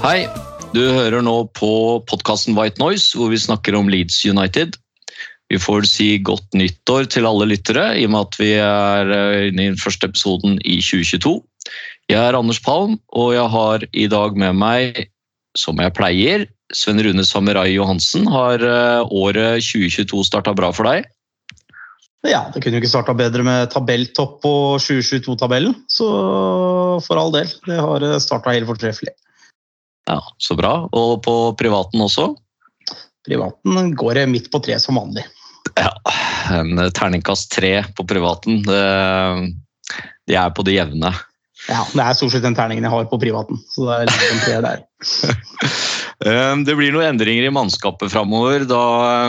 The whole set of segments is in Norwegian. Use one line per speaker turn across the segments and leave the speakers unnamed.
Hei, du hører nå på podkasten White Noise, hvor vi snakker om Leeds United. Vi får si godt nyttår til alle lyttere, i og med at vi er eh, inne i den første episoden i 2022. Jeg er Anders Palm, og jeg har i dag med meg, som jeg pleier, Sven Rune Samurai Johansen. Har eh, året 2022 starta bra for deg?
Ja, det kunne jo ikke starta bedre med tabelltopp på 2022-tabellen. Så for all del, det har starta helt fortreffelig.
Ja, Så bra. Og på privaten også?
Privaten går midt på tre som vanlig.
Ja, en terningkast tre på privaten. De er på det jevne.
Ja, Det er stort sett den terningen jeg har på privaten. så det er litt tre der.
Eh, Det blir noen endringer i mannskapet framover. Da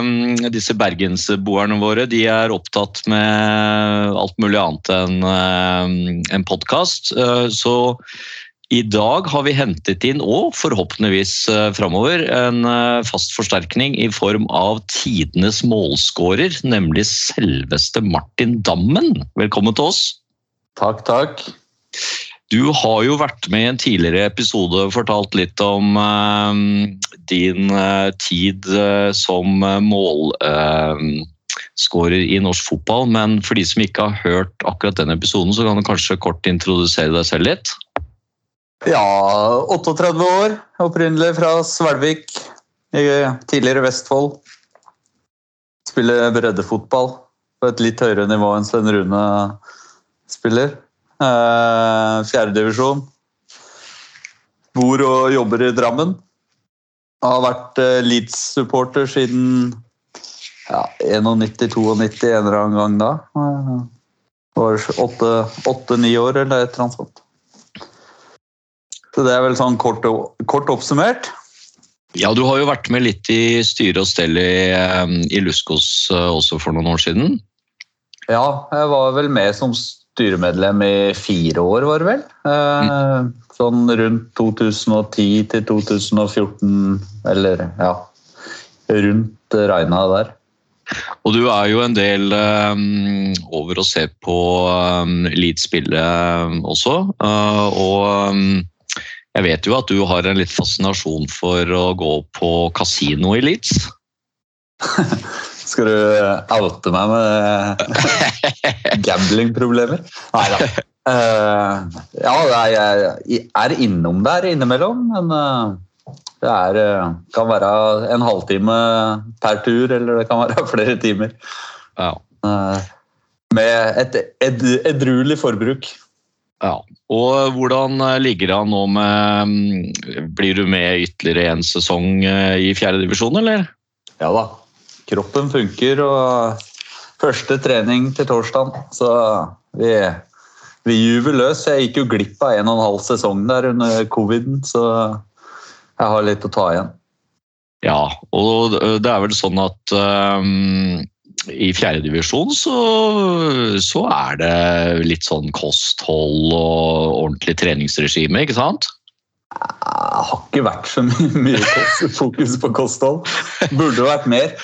eh, disse bergensboerne våre de er opptatt med alt mulig annet enn eh, en podkast. Så i dag har vi hentet inn, og forhåpentligvis framover, en eh, fast forsterkning i form av tidenes målskårer, nemlig selveste Martin Dammen. Velkommen til oss.
Takk, takk.
Du har jo vært med i en tidligere episode og fortalt litt om eh, din eh, tid eh, som målskårer i norsk fotball, men for de som ikke har hørt akkurat den episoden, så kan du kanskje kort introdusere deg selv litt?
Ja, 38 år. Opprinnelig fra Svelvik. Tidligere Vestfold. Spiller breddefotball på et litt høyere nivå enn Sven Rune spiller. Eh, Fjerdedivisjon. Bor og jobber i Drammen. Har vært eh, Leeds-supporter siden ja, 91-92 en eller annen gang da. Eh, Var åtte-ni år eller et eller annet sånt. Så det er vel sånn kort, kort oppsummert.
Ja, du har jo vært med litt i styre og stell i, eh, i Luskos eh, også for noen år siden.
Ja, jeg var vel med som styremedlem i fire år, var det vel. Mm. sånn rundt 2010 til 2014, eller ja Rundt regna der.
Og du er jo en del um, over å se på um, Leeds spille også. Uh, og um, jeg vet jo at du har en litt fascinasjon for å gå på kasino i Leeds.
Skal du oute meg med gamblingproblemer? Nei da. Uh, ja, jeg er innom der innimellom, men uh, det er, uh, kan være en halvtime per tur, eller det kan være flere timer.
Ja.
med et ed edruelig forbruk.
Ja, og hvordan ligger det an nå med Blir du med ytterligere en sesong i fjerdedivisjon, eller?
Ja da. Kroppen funker, og første trening til torsdag, så vi, vi juver løs. Jeg gikk jo glipp av en og en halv sesong der under coviden, så jeg har litt å ta igjen.
Ja, og det er vel sånn at um, i fjerdedivisjon så, så er det litt sånn kosthold og ordentlig treningsregime, ikke sant?
Jeg har ikke vært så mye, mye fokus på kosthold. Burde vært mer.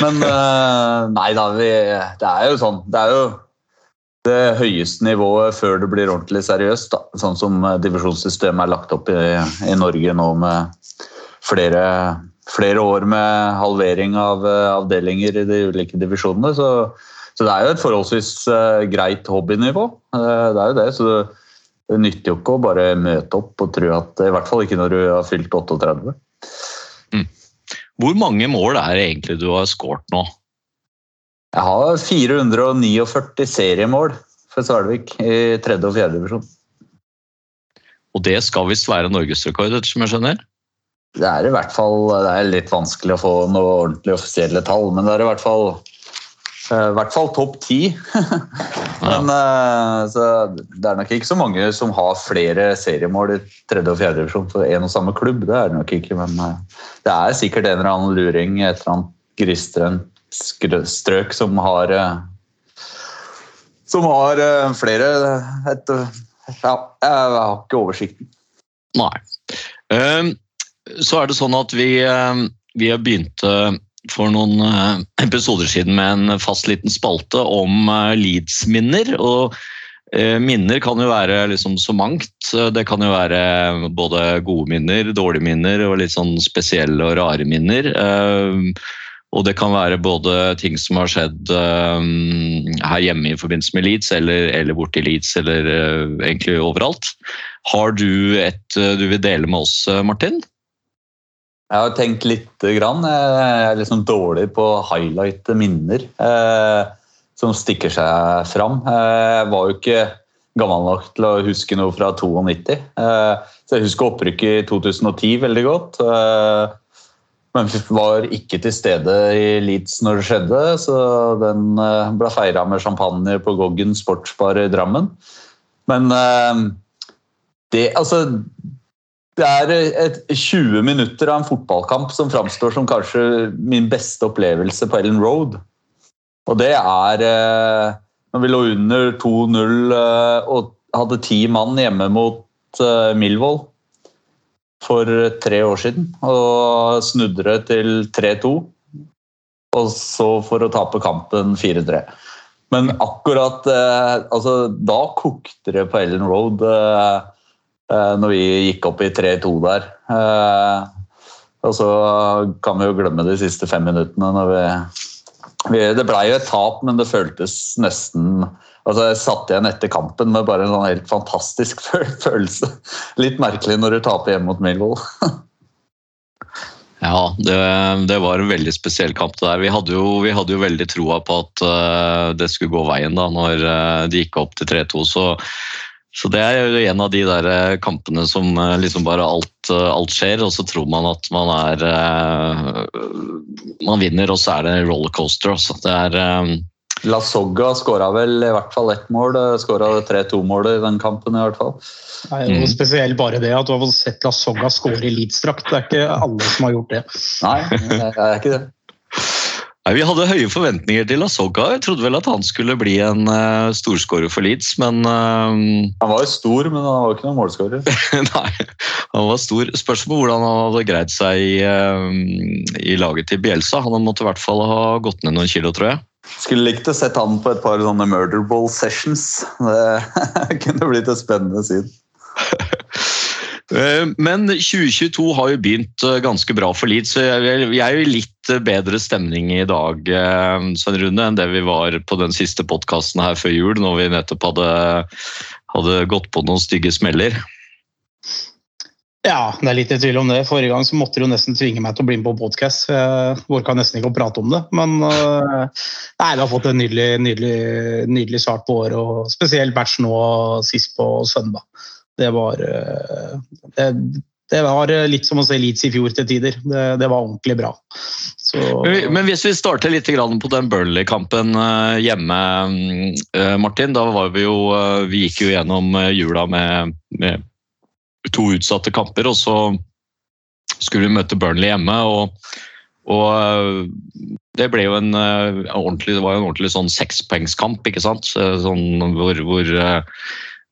Men nei da, vi, det er jo sånn. Det er jo det høyeste nivået før det blir ordentlig seriøst. Da. Sånn som divisjonssystemet er lagt opp i, i Norge nå med flere, flere, år med halvering av avdelinger i de ulike divisjonene. Så, så det er jo et forholdsvis greit hobbynivå. Det er jo det. så det, det nytter jo ikke å bare møte opp og tro at I hvert fall ikke når du har fylt 38.
Mm. Hvor mange mål er det egentlig du har skåret nå?
Jeg har 449 seriemål for Svelvik i tredje og fjerde divisjon.
Og det skal visst være norgesrekord, ettersom jeg skjønner?
Det er i hvert fall det er litt vanskelig å få noe ordentlig offisielle tall, men det er i hvert fall Eh, I hvert fall topp ti. Men eh, så det er nok ikke så mange som har flere seriemål i tredje og fjerde divisjon for én og samme klubb. Det er det nok ikke, men eh, det er sikkert en eller annen luring, et eller annet gristrendt skrø- strøk som har som har flere et, Ja, jeg har ikke oversikten.
Nei. Ehm, Så er det sånn at vi, eh, vi har begynt eh, for noen eh, episoder siden med en fast liten spalte om Leeds-minner. og Minner kan jo være liksom så mangt. Det kan jo være både gode minner, dårlige minner og litt sånn spesielle og rare minner. Og det kan være både ting som har skjedd her hjemme i forbindelse med Leeds, eller, eller borte i Leeds, eller egentlig overalt. Har du et du vil dele med oss, Martin?
Jeg har tenkt lite grann. Jeg er liksom dårlig på å highlighte minner eh, som stikker seg fram. Eh, Jeg var jo ikke gammel nok til å huske noe fra 92. Eh, så jeg husker opprykket i 2010 veldig godt. Eh, men var ikke til stede i Leeds når det skjedde, så den eh, ble feira med champagne på Goggen sportsbar i Drammen. Men eh, det, altså, det er et 20 minutter av en fotballkamp som framstår som kanskje min beste opplevelse på Ellen Road. Og det er eh, når vi lå under 2-0 eh, og hadde ti mann hjemme mot Milvold for tre år siden. Og snudde det til 3-2. Og så for å tape kampen 4-3. Men akkurat eh, altså, Da kokte det på Ellen Road. Eh, eh, når vi gikk opp i 3-2 der. Eh, og så kan vi jo glemme de siste fem minuttene. Når vi, vi, det blei jo et tap, men det føltes nesten altså Jeg satt igjen etter kampen med bare en sånn helt fantastisk følelse. Litt merkelig når du taper hjemme mot Millwall.
Ja, det, det var en veldig spesiell kamp. det der. Vi hadde jo, vi hadde jo veldig troa på at uh, det skulle gå veien da når uh, de gikk opp til 3-2. Så, så det er jo en av de der eh, kampene som eh, liksom bare alt, eh, alt skjer, og så tror man at man er Man vinner, og så er det rollercoaster. Også. Det er
La Soga skåra vel i hvert fall ett mål. Skåra 3-2-målet i den kampen. i hvert fall.
Det er jo spesielt bare det at du har fått sett La Soga skåre i Leeds-drakt. Det er ikke alle som har gjort det.
Nei, det er ikke det.
Nei, Vi hadde høye forventninger til Asoka. Jeg trodde vel at han skulle bli en uh, storskårer for Leeds, men uh,
Han var jo stor, men han var ikke noen målskårer.
Nei, han var stor. Spørsmål hvordan han hadde greid seg i, eh, i laget til Bielsa. Han måtte i hvert fall ha gått ned noen kilo, tror jeg.
Skulle likt å sett han på et par sånne murderball sessions. Det kunne blitt et spennende syn.
Eh, Men 2022 har jo begynt eh, ganske bra for Leeds. jeg er jo i litt eh, bedre stemning i dag Svein Rune, enn det vi var på den siste podkasten her før jul, når vi nettopp hadde, hadde gått på noen stygge smeller.
Ja, det er litt i tvil om det. Forrige gang så måtte du nesten tvinge meg til å bli med på podkast. Orka nesten ikke å prate om det. Men nei, vi har fått en nydelig, nydelig, nydelig start på året, og spesielt batch nå sist på søndag. Det var, øh, det, det var litt som å se Leeds i fjor til tider. Det, det var ordentlig bra. Så,
Men hvis vi starter litt på den Burnley-kampen eh, hjemme, eh, Martin. Da var vi jo eh, Vi gikk jo gjennom eh, jula med, med to utsatte kamper, og så skulle vi møte Burnley hjemme. og og eh, det ble jo en eh, ordentlig, det var en ordentlig sånn sekspoengskamp, ikke sant? Eh, Sånn hvor, hvor, eh,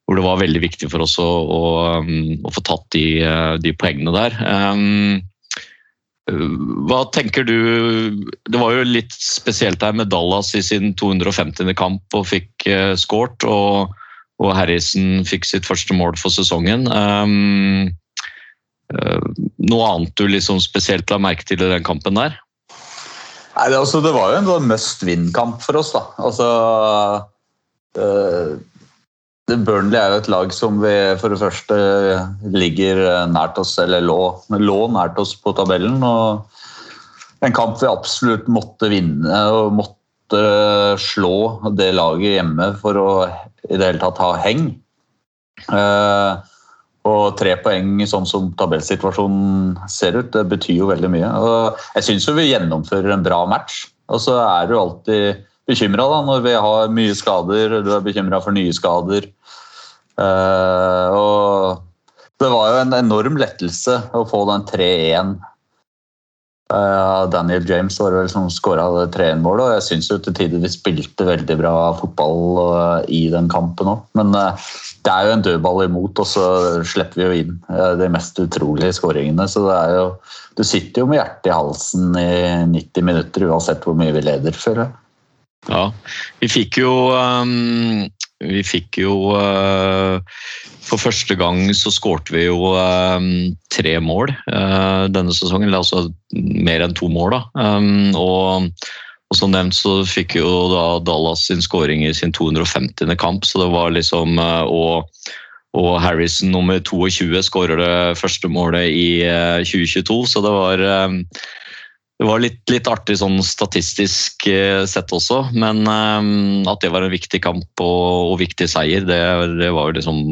hvor det var veldig viktig for oss å, å, um, å få tatt de, eh, de poengene der. Um, hva tenker du Det var jo litt spesielt her med Dallas i sin 250. kamp og fikk uh, skåret. Og, og Harrison fikk sitt første mål for sesongen. Um, uh, noe annet du liksom spesielt la merke til i den kampen der?
Nei, det, altså, det var jo en must win-kamp for oss. da. Altså, eh, det Burnley er jo et lag som vi for det første ligger nært oss, eller lå, lå nært oss på tabellen. og En kamp vi absolutt måtte vinne og måtte slå det laget hjemme for å i det hele tatt ha heng. Eh, og tre poeng sånn som tabellsituasjonen ser ut, det betyr jo veldig mye. Og jeg syns vi gjennomfører en bra match. Og så er det jo alltid bekymra når vi har mye skader. Du er bekymra for nye skader. Uh, og det var jo en enorm lettelse å få den 3-1. Eh, Daniel James var vel som skåra 3-1-målet, og jeg syns til tider vi spilte veldig bra fotball eh, i den kampen òg. Men det er jo en dødball imot, og så slipper vi jo inn de mest utrolige skåringene. Så det er jo Du sitter jo med hjertet i halsen i 90 minutter uansett hvor mye vi leder, føler jeg.
Ja, vi fikk jo um, Vi fikk jo uh, For første gang så skårte vi jo um, tre mål uh, denne sesongen. Eller altså mer enn to mål, da. Um, og, og som nevnt så fikk jo da Dallas sin skåring i sin 250. kamp, så det var liksom uh, og, og Harrison nummer 22 skårer det første målet i 2022, så det var um, det var litt, litt artig sånn statistisk eh, sett også, men um, at det var en viktig kamp og, og viktig seier, det, det var jo liksom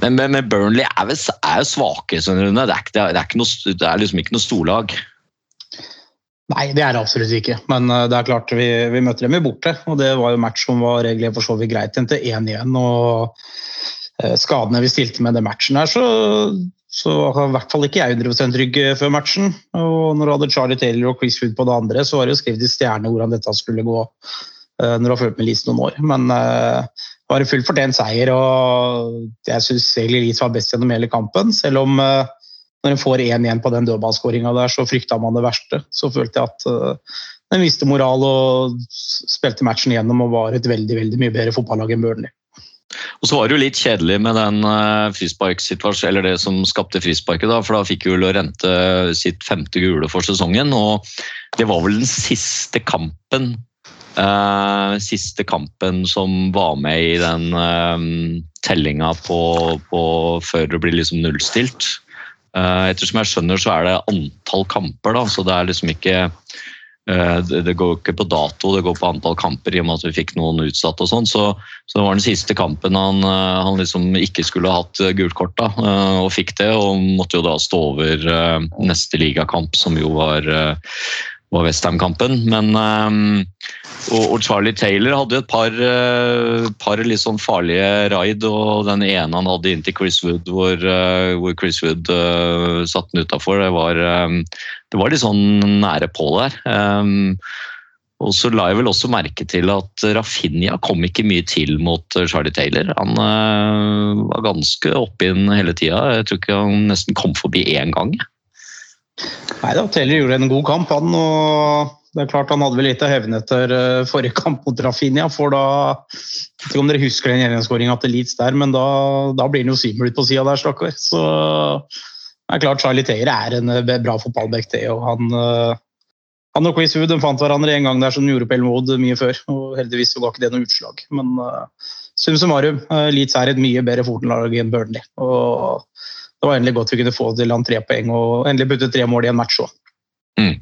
men, men, men Burnley er, vel, er jo svake, skjønner du. Det er, det, noe, det er liksom ikke noe storlag.
Nei, det er det absolutt ikke. Men det er klart vi, vi møter dem i borte. Og det var jo match som var egentlig for så vidt greit. Endte 1-1. Og uh, skadene vi stilte med den matchen her, så, så var i hvert fall ikke jeg 100 trygg før matchen. Og når du hadde Charlie Taylor og Chris Wood på det andre, så var det jo skrevet i stjerne hvordan dette skulle gå. Uh, når du har fulgt med Leeds noen år. Men det var en fullt fortjent seier, og jeg syns egentlig Leeds var best gjennom hele kampen. Selv om når en får 1-1 på den dødballskåringa der, så frykta man det verste. Så følte jeg at uh, den viste moral og spilte matchen gjennom og var et veldig veldig mye bedre fotballag enn Burnley.
Og så var det jo litt kjedelig med den uh, frisparksituasjonen, eller det som skapte frisparket, da, for da fikk jo Lorente sitt femte gule for sesongen. Og det var vel den siste kampen eh, siste kampen som var med i den eh, tellinga på, på, før det blir liksom nullstilt. Eh, ettersom jeg skjønner, så er det antall kamper, da, så det er liksom ikke det, det går ikke på dato, det går på antall kamper i og med at vi fikk noen utsatt og sånn. Så, så, det var den siste kampen han, uh, han liksom ikke skulle ha hatt gult kort, da, og fikk det. Og måtte jo da stå over neste ligakamp, som jo var var Westham-kampen. Men og, og, Charlie Taylor hadde jo et par, par litt sånn farlige raid, og den ene han hadde inntil Chris Wood, hvor, hvor Chris Wood satte den utafor, det, var, det var litt sånn nære på der. Um, og så la jeg vel også merke til at Rafinha kom ikke mye til mot Charlie Taylor. Han uh, var ganske oppe inn hele tida. Jeg tror ikke han nesten kom forbi én gang.
Nei da, Taylor gjorde en god kamp, han. og det er klart Han hadde vel litt å hevne etter uh, forrige kamp mot Rafinha. for da, Jeg vet ikke om dere husker den gjennomskåringa til Leeds der, men da, da blir han jo svimmel på sida der, stakkar. Så det er klart Charlie Taylor er en uh, bra fotballback, det. og han, uh, han og Chris Wood fant hverandre en gang der som gjorde på Elmwood mye før. og Heldigvis så ga ikke det noe utslag. Men sum summarum, Leeds er et mye bedre Fortenlag enn Burnley. og Det var endelig godt vi kunne få til han tre poeng og endelig putte tre mål i en match òg.
Mm.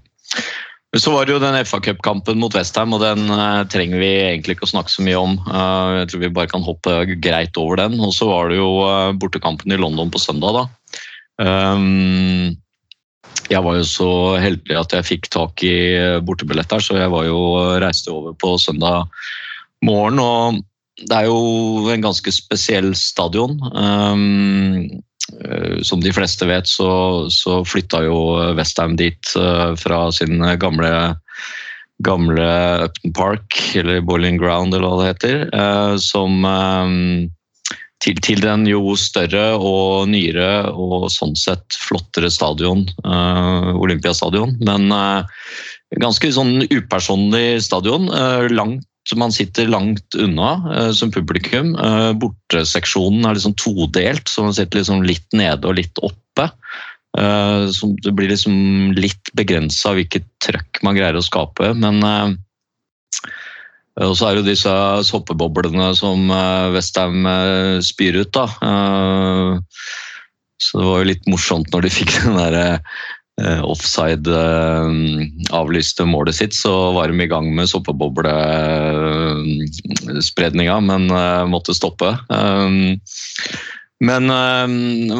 Så var det jo den FA Cup-kampen mot Westham, og den uh, trenger vi egentlig ikke å snakke så mye om. Uh, jeg tror vi bare kan hoppe greit over den. Og så var det jo uh, bortekampen i London på søndag, da. Um, jeg var jo så heldig at jeg fikk tak i bortebilletter, så jeg var jo reiste over på søndag morgen. Og det er jo en ganske spesiell stadion. Um, Eh, som de fleste vet, så, så flytta jo Westham dit uh, fra sin gamle, gamle Upton Park, eller Boiling Ground, eller hva det heter. Uh, som um, til, til, den jo større og nyere og sånn sett flottere stadion, uh, Olympiastadion. Men ganske sånn upersonlig stadion. langt man sitter langt unna uh, som publikum. Uh, borteseksjonen er liksom todelt, så man sitter liksom litt nede og litt oppe. Uh, så det blir liksom litt begrensa hvilket trøkk man greier å skape. Men og så er det disse soppeboblene som Westham spyr ut, da. Så det var jo litt morsomt når de fikk den derre Eh, offside eh, avlyste målet sitt, så var de i gang med soppeboblespredninga, men eh, måtte stoppe. Men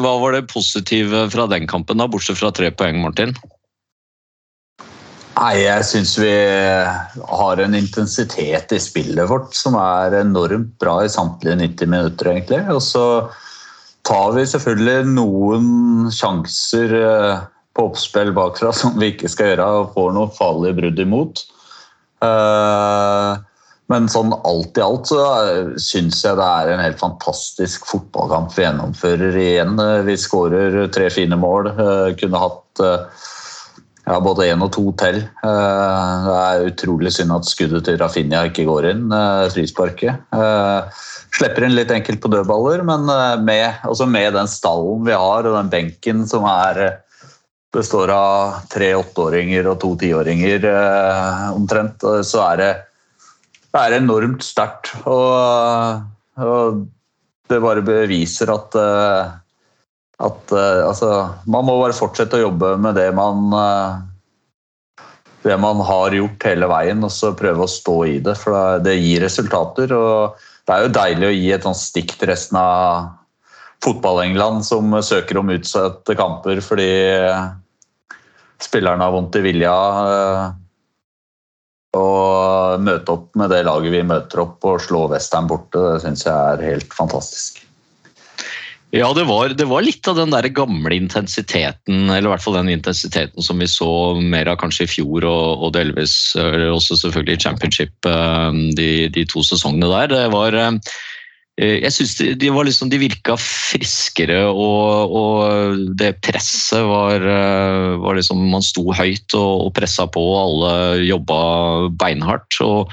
hva var det positive fra den kampen, da, bortsett fra tre poeng, Martin?
Nei, jeg syns vi har en intensitet i spillet vårt som er enormt bra i samtlige 90 minutter, egentlig. Og så tar vi selvfølgelig noen sjanser eh, på oppspill bakfra som vi ikke skal gjøre, og får noe farlige brudd imot. Eh, Men sånn alt i alt så syns jeg det er en helt fantastisk fotballkamp vi gjennomfører igjen. Eh, Vi skårer tre fine mål. eh, Kunne hatt eh, ja, både én og to til. Eh, Det er utrolig synd at skuddet til Rafinha ikke går inn, eh, frisparket. Eh, Slipper inn litt enkelt på dødballer, men med, også med den stallen vi har og den benken som er består av tre åtteåringer og to tiåringer omtrent, så er det, det er enormt sterkt. Og, og det bare beviser at at uh, altså, man må bare fortsette å jobbe med det man uh, det man har gjort hele veien, og så prøve å stå i det. For det- gir resultater. og Det er jo deilig å gi et sånt stikk til resten av fotball-England som søker om utsatte kamper fordi spillerne har vondt i vilja. eh, Og møte opp med det laget vi møter opp og slå Westham borte, det syns jeg er helt fantastisk.
Ja, det var, det var litt av den der gamle intensiteten, eller i hvert fall den intensiteten som vi så mer av kanskje i fjor og, og delvis eh, også selvfølgelig i championship eh, de, de to sesongene der. Det var eh, jeg synes de, de, liksom, de virka friskere, og, og det presset var, var liksom Man sto høyt og, og pressa på, og alle jobba beinhardt. Og,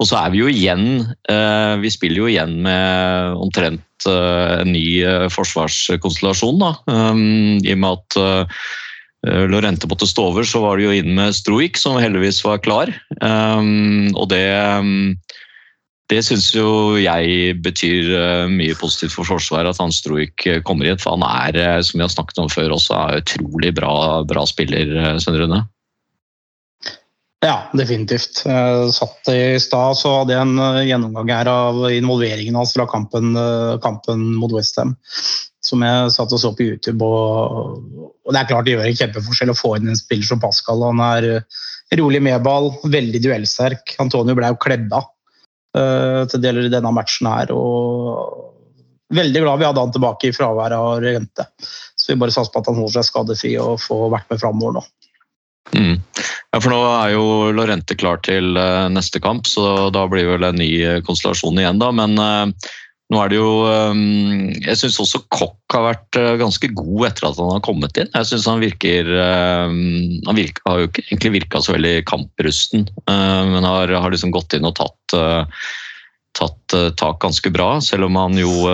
og så er vi jo igjen eh, Vi spiller jo igjen med omtrent eh, en ny eh, forsvarskonstellasjon. Da. Um, I og med at Lorente måtte stå over, så var det jo inn med Stroik, som heldigvis var klar. Um, og det um, det syns jo jeg betyr mye positivt for Forsvaret, at han Stroik kommer kommer et For han er, som vi har snakket om før, også er utrolig bra, bra spiller, Svein Rune.
Ja, definitivt. Satt I stad så hadde jeg en eh, gjennomgang her av involveringen hans fra kampen, eh, kampen mot Westham. Som jeg satt og så på YouTube. Og, og Det er klart det gjør en kjempeforskjell å få inn en spiller som Pascal. Han er eh, rolig med ball, veldig duellsterk. Antonio ble jo kledd av uh, til deler i denne matchen her. og Veldig glad vi hadde han tilbake i fraværet av Rente. Så vi bare satser på at han holder seg skadefri og får vært med framover nå.
Mm. Ja, for nå er jo Lorente klar til eh, neste kamp, så da blir vel en ny eh, konstellasjon igjen, da. Men eh, nå er det jo Jeg syns også Kokk har vært ganske god etter at han har kommet inn. Jeg syns han virker Han virker, har jo ikke egentlig virka så veldig kamprusten, men har, har liksom gått inn og tatt tatt tak ganske bra, selv om han jo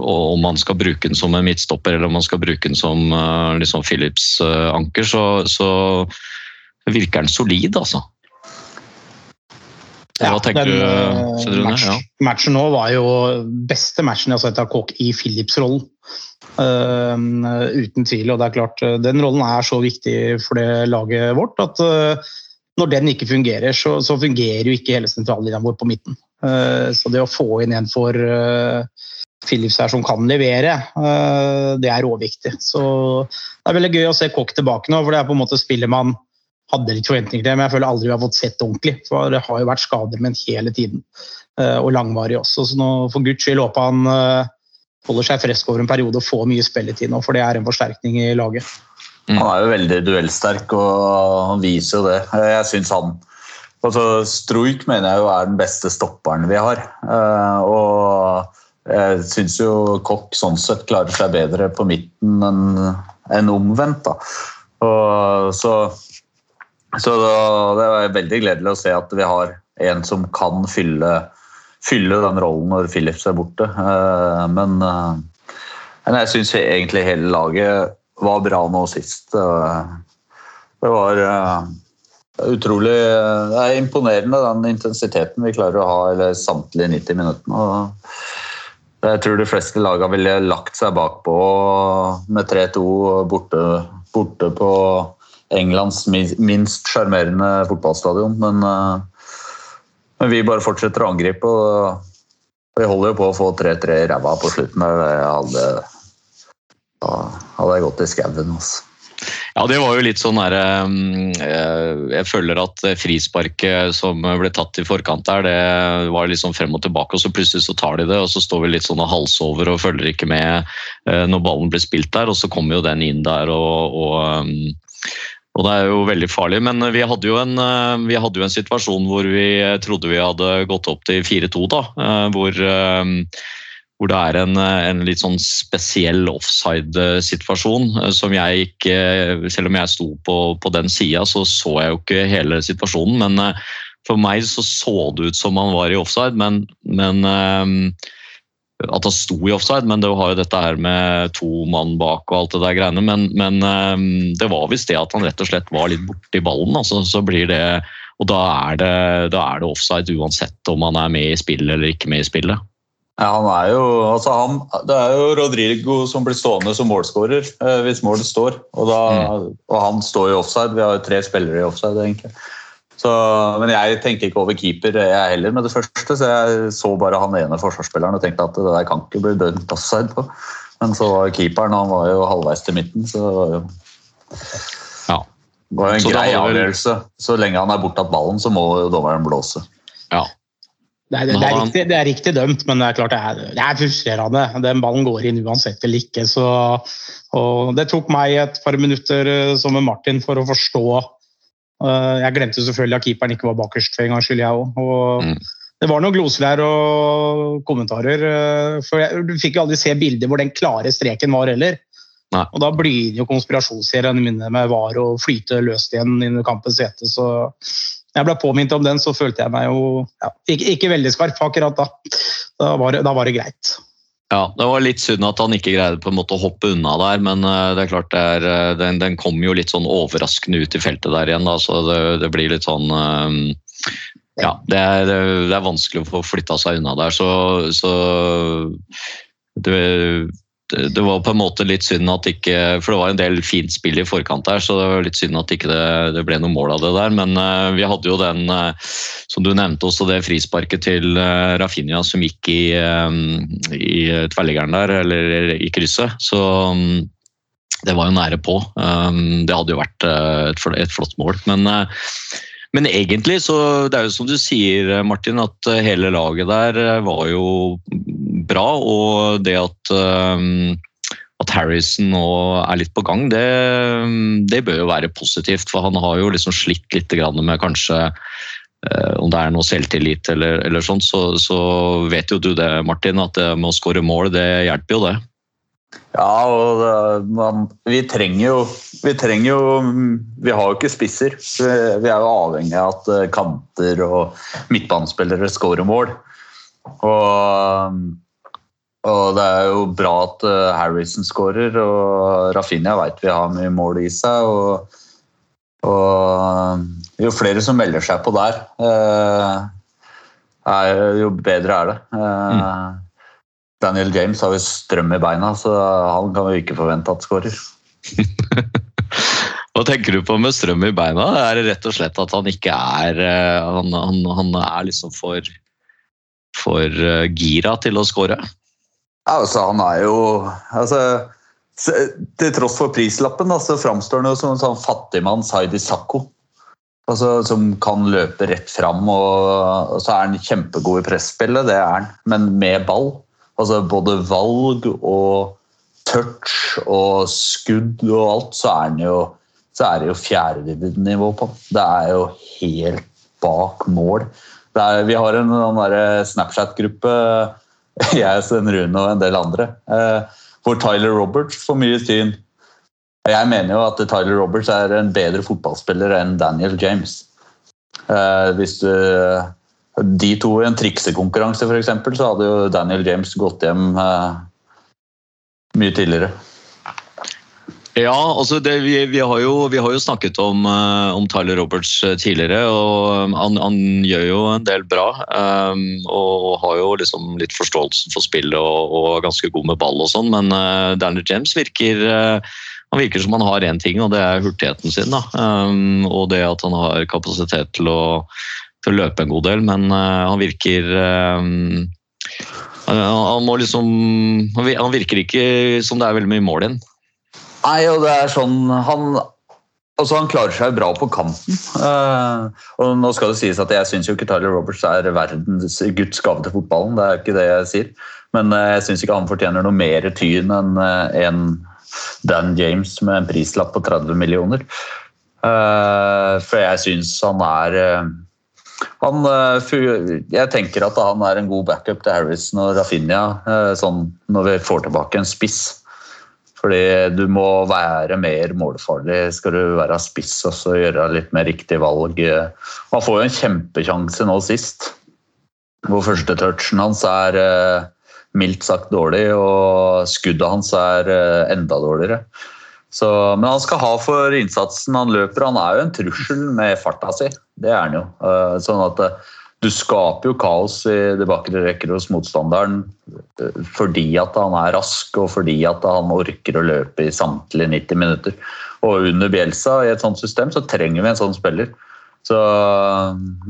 og om man skal bruke den som en midtstopper eller om man skal bruke den som uh, liksom Philips uh, anker, så, så virker den solid, altså. Hva tenker
den,
du,
eh, match,
Ja.
Matchen nå var jo beste matchen jeg har sett av Kåk i Philips-rollen. Uh, uten tvil. og det er klart, eh, Den rollen er så viktig for det laget vårt at uh, når den ikke fungerer, så, så fungerer jo ikke hele sentrallinja vår på midten. Uh, så det å få inn en for eh, Philips her som kan levere, eh, det er råviktig. Så det er veldig gøy å se Kokk tilbake nå, for det er på en måte spillet man hadde litt forventninger til, men jeg føler aldri vi har fått sett det ordentlig. For det har jo vært skader med han hele tiden, eh, og langvarig også. Så nå, for guds skyld håper han eh, holder seg frisk over en periode og får mye spilletid nå, for det er en forsterkning i laget.
Han er jo veldig duellsterk, og han viser jo det. Jeg syns han altså Struik mener jeg jo er den beste stopperen vi har. Eh, Og jeg syns jo Kokk sånn sett klarer seg bedre på midten enn en omvendt. da. Og så så da, det er veldig gledelig å se at vi har en som kan fylle, fylle den rollen når Philips er borte. Eh, Men, eh, men jeg syns egentlig hele laget var bra nå sist. Eh, Det var eh, utrolig Det er imponerende den intensiteten vi klarer å ha i samtlige 90 minuttene. Jeg tror de fleste lagene ville lagt seg bakpå med 3-2 borte, borte på Englands minst sjarmerende fotballstadion. Men, eh, men vi bare fortsetter å angripe. og Vi holder jo på å få 3-3 i ræva på slutten. da hadde jeg gått i skauen. Altså.
Ja, det var jo litt sånn der um, eh, Jeg føler at frisparket som ble tatt i forkant der, det var litt sånn frem og tilbake, og så plutselig så tar de det, og så står vi litt sånn og halser over og følger ikke med eh, når ballen blir spilt der, og så kommer jo den inn der og, og um, og Det er jo veldig farlig, men vi hadde jo en, eh, hadde jo en situasjon hvor vi trodde vi hadde gått opp til 4-2. da, hvor, eh, hvor det er en, en litt sånn spesiell offside-situasjon som jeg ikke Selv om jeg sto på, på den sida, så så jeg jo ikke hele situasjonen. Men for meg så så det ut som han var i offside, men, men at han sto i offside, men det har jo dette her med to mann bak og alt det der greiene. Men, men det var visst det at han rett og slett var litt borti ballen. Altså, så blir det, og da er det, da er det offside uansett om han er med i spillet eller ikke med i spillet.
Ja, han er jo, altså han, det er jo Rodrigo som blir stående som målskårer eh, hvis målet står. Og, da, mm. og han står i offside. Vi har jo tre spillere i offside, egentlig. Så, men jeg tenker ikke over keeper jeg heller med det første, så jeg så bare han ene forsvarsspilleren og tenkte at det der kan ikke bli dømt offside på. Men så var keeperen han var jo halvveis til midten, så det var jo
ja.
det var jo en
Så
grei avgjørelse. Så lenge han er bortatt ballen, så må jo dommeren blåse.
Ja.
Det det, det, er riktig, det er riktig dømt, men det er klart det er, det er frustrerende. Den ballen går inn uansett eller ikke. Så, det tok meg et par minutter eh, som med Martin for å forstå eh, Jeg glemte selvfølgelig at keeperen ikke var bakerst for en gangs skyld, jeg òg.
Mm.
Det var noen gloser der og kommentarer. eh, For jeg, du fikk jo aldri se bilder hvor den klare streken var heller.
Nei.
Og da blir det jo konspirasjonsseriene mine med VAR og flyte løst igjen under kampens hete. Så jeg ble påminnet om den, så følte jeg meg jo ja, ikke, ikke veldig skarp akkurat da. Da var, da var det greit.
Ja, Det var litt synd at han ikke greide på en måte å hoppe unna der, men eh, det er klart det er, eh, den, den kom jo litt sånn overraskende ut i feltet der igjen. Da, så det, det blir litt sånn eh, Ja, det er, det er vanskelig å få flytta seg unna der, så, så det, det det var på en måte litt synd at ikke For det var en del fint spill i forkant der, så det var litt synd at ikke det, det ble noe mål av det der. Men uh, vi hadde jo den, uh, som du nevnte også, det frisparket til uh, Rafinha som gikk i, um, i tverrliggeren der, eller i krysset. Så um, det var jo nære på. Um, det hadde jo vært eh, et, et flott mål. Men, eh, men egentlig så Det er jo som du sier, Martin, at eh, hele laget der eh, var jo bra. Og det at, um, at Harrison nå er litt på gang, det, det bør jo være positivt. For han har jo liksom slitt litt med kanskje eh, om det er noe selvtillit eller, eller sånt, så, så vet jo du det, Martin, at det med å skåre mål, det hjelper jo det.
Ja, og det, man, vi trenger jo Vi trenger jo Vi har jo ikke spisser. Vi, vi er jo avhengig av at eh, kanter og midtbanespillere skårer mål. Og, og det er jo bra at eh, Harrison skårer, og Rafinha vet vi har mye mål i seg. Og, og jo flere som melder seg på der, eh, er, jo bedre er det. Mm. Daniel James har jo strøm i beina, så han kan vi ikke forvente at skårer.
Hva tenker du på med strøm i beina? Er det rett og slett at han ikke er eh, Han, han, han er liksom for, for eh, gira til å skåre?
Altså, han er jo altså, Til tross for prislappen da, så framstår han jo som en sånn fattigmanns Heidi Sakko. Altså, som kan løpe rett fram, og, og så er han kjempegod i presspillet, det er han, men med ball. Altså både valg og touch og skudd og alt, så er han jo så er det jo fjerdedivisjonsnivå på. Det er jo helt bak mål. Er, vi har en der Snapchat-gruppe, jeg, Sven Rune og en del andre, for hvor Tyler Roberts får mye syn. Jeg mener jo at Tyler Roberts er en bedre fotballspiller enn Daniel James. Eh, hvis du, de to i en triksekonkurranse eksempel, så hadde jo Daniel James gått hjem eh, mye tidligere.
Ja, altså det, vi, vi, har jo, vi har jo snakket om, eh, om Tyler Roberts eh, tidligere, og han, han gjør jo en del bra. um, og har jo liksom litt forståelse for spillet og, og ganske god med ball og sånn, men uh, Daniel James virker uh, han virker som han har én ting, og det er hurtigheten sin. Um, og det at han har kapasitet til å, til å løpe en god del, men uh, han virker um, han, han liksom Han virker ikke som det er veldig mye mål igjen.
Nei, og det er sånn Han, altså Han klarer seg bra på kanten. Eh, og nå skal det sies at Jeg syns ikke Tyler Roberts er verdens Guds gave til fotballen. Det er ikke det jeg sier. Men eh, jeg syns ikke han fortjener noe mer tyn enn eh, en Dan James med en prislapp på 30 millioner. Eh, for jeg syns han er eh, han, eh, jeg tenker at han er en god backup til Harrison og Rafinha sånn når vi får tilbake en spiss. Fordi du må være mer målfarlig skal du være spiss og gjøre litt mer riktig valg. Han får jo en kjempekjanse nå sist, hvor første touchen hans er eh, mildt sagt dårlig, og skuddet hans er eh, enda dårligere. Så, men han skal ha for innsatsen han løper. Han er jo en trussel med farta si. Det er han jo. Eh, Sånn at du skaper jo kaos i de bakre rekker hos motstanderen eh, fordi at han er rask og fordi at han orker å løpe i samtlige 90 minutter. Og under Bielsa i et sånt system så trenger vi en sånn spiller. Så,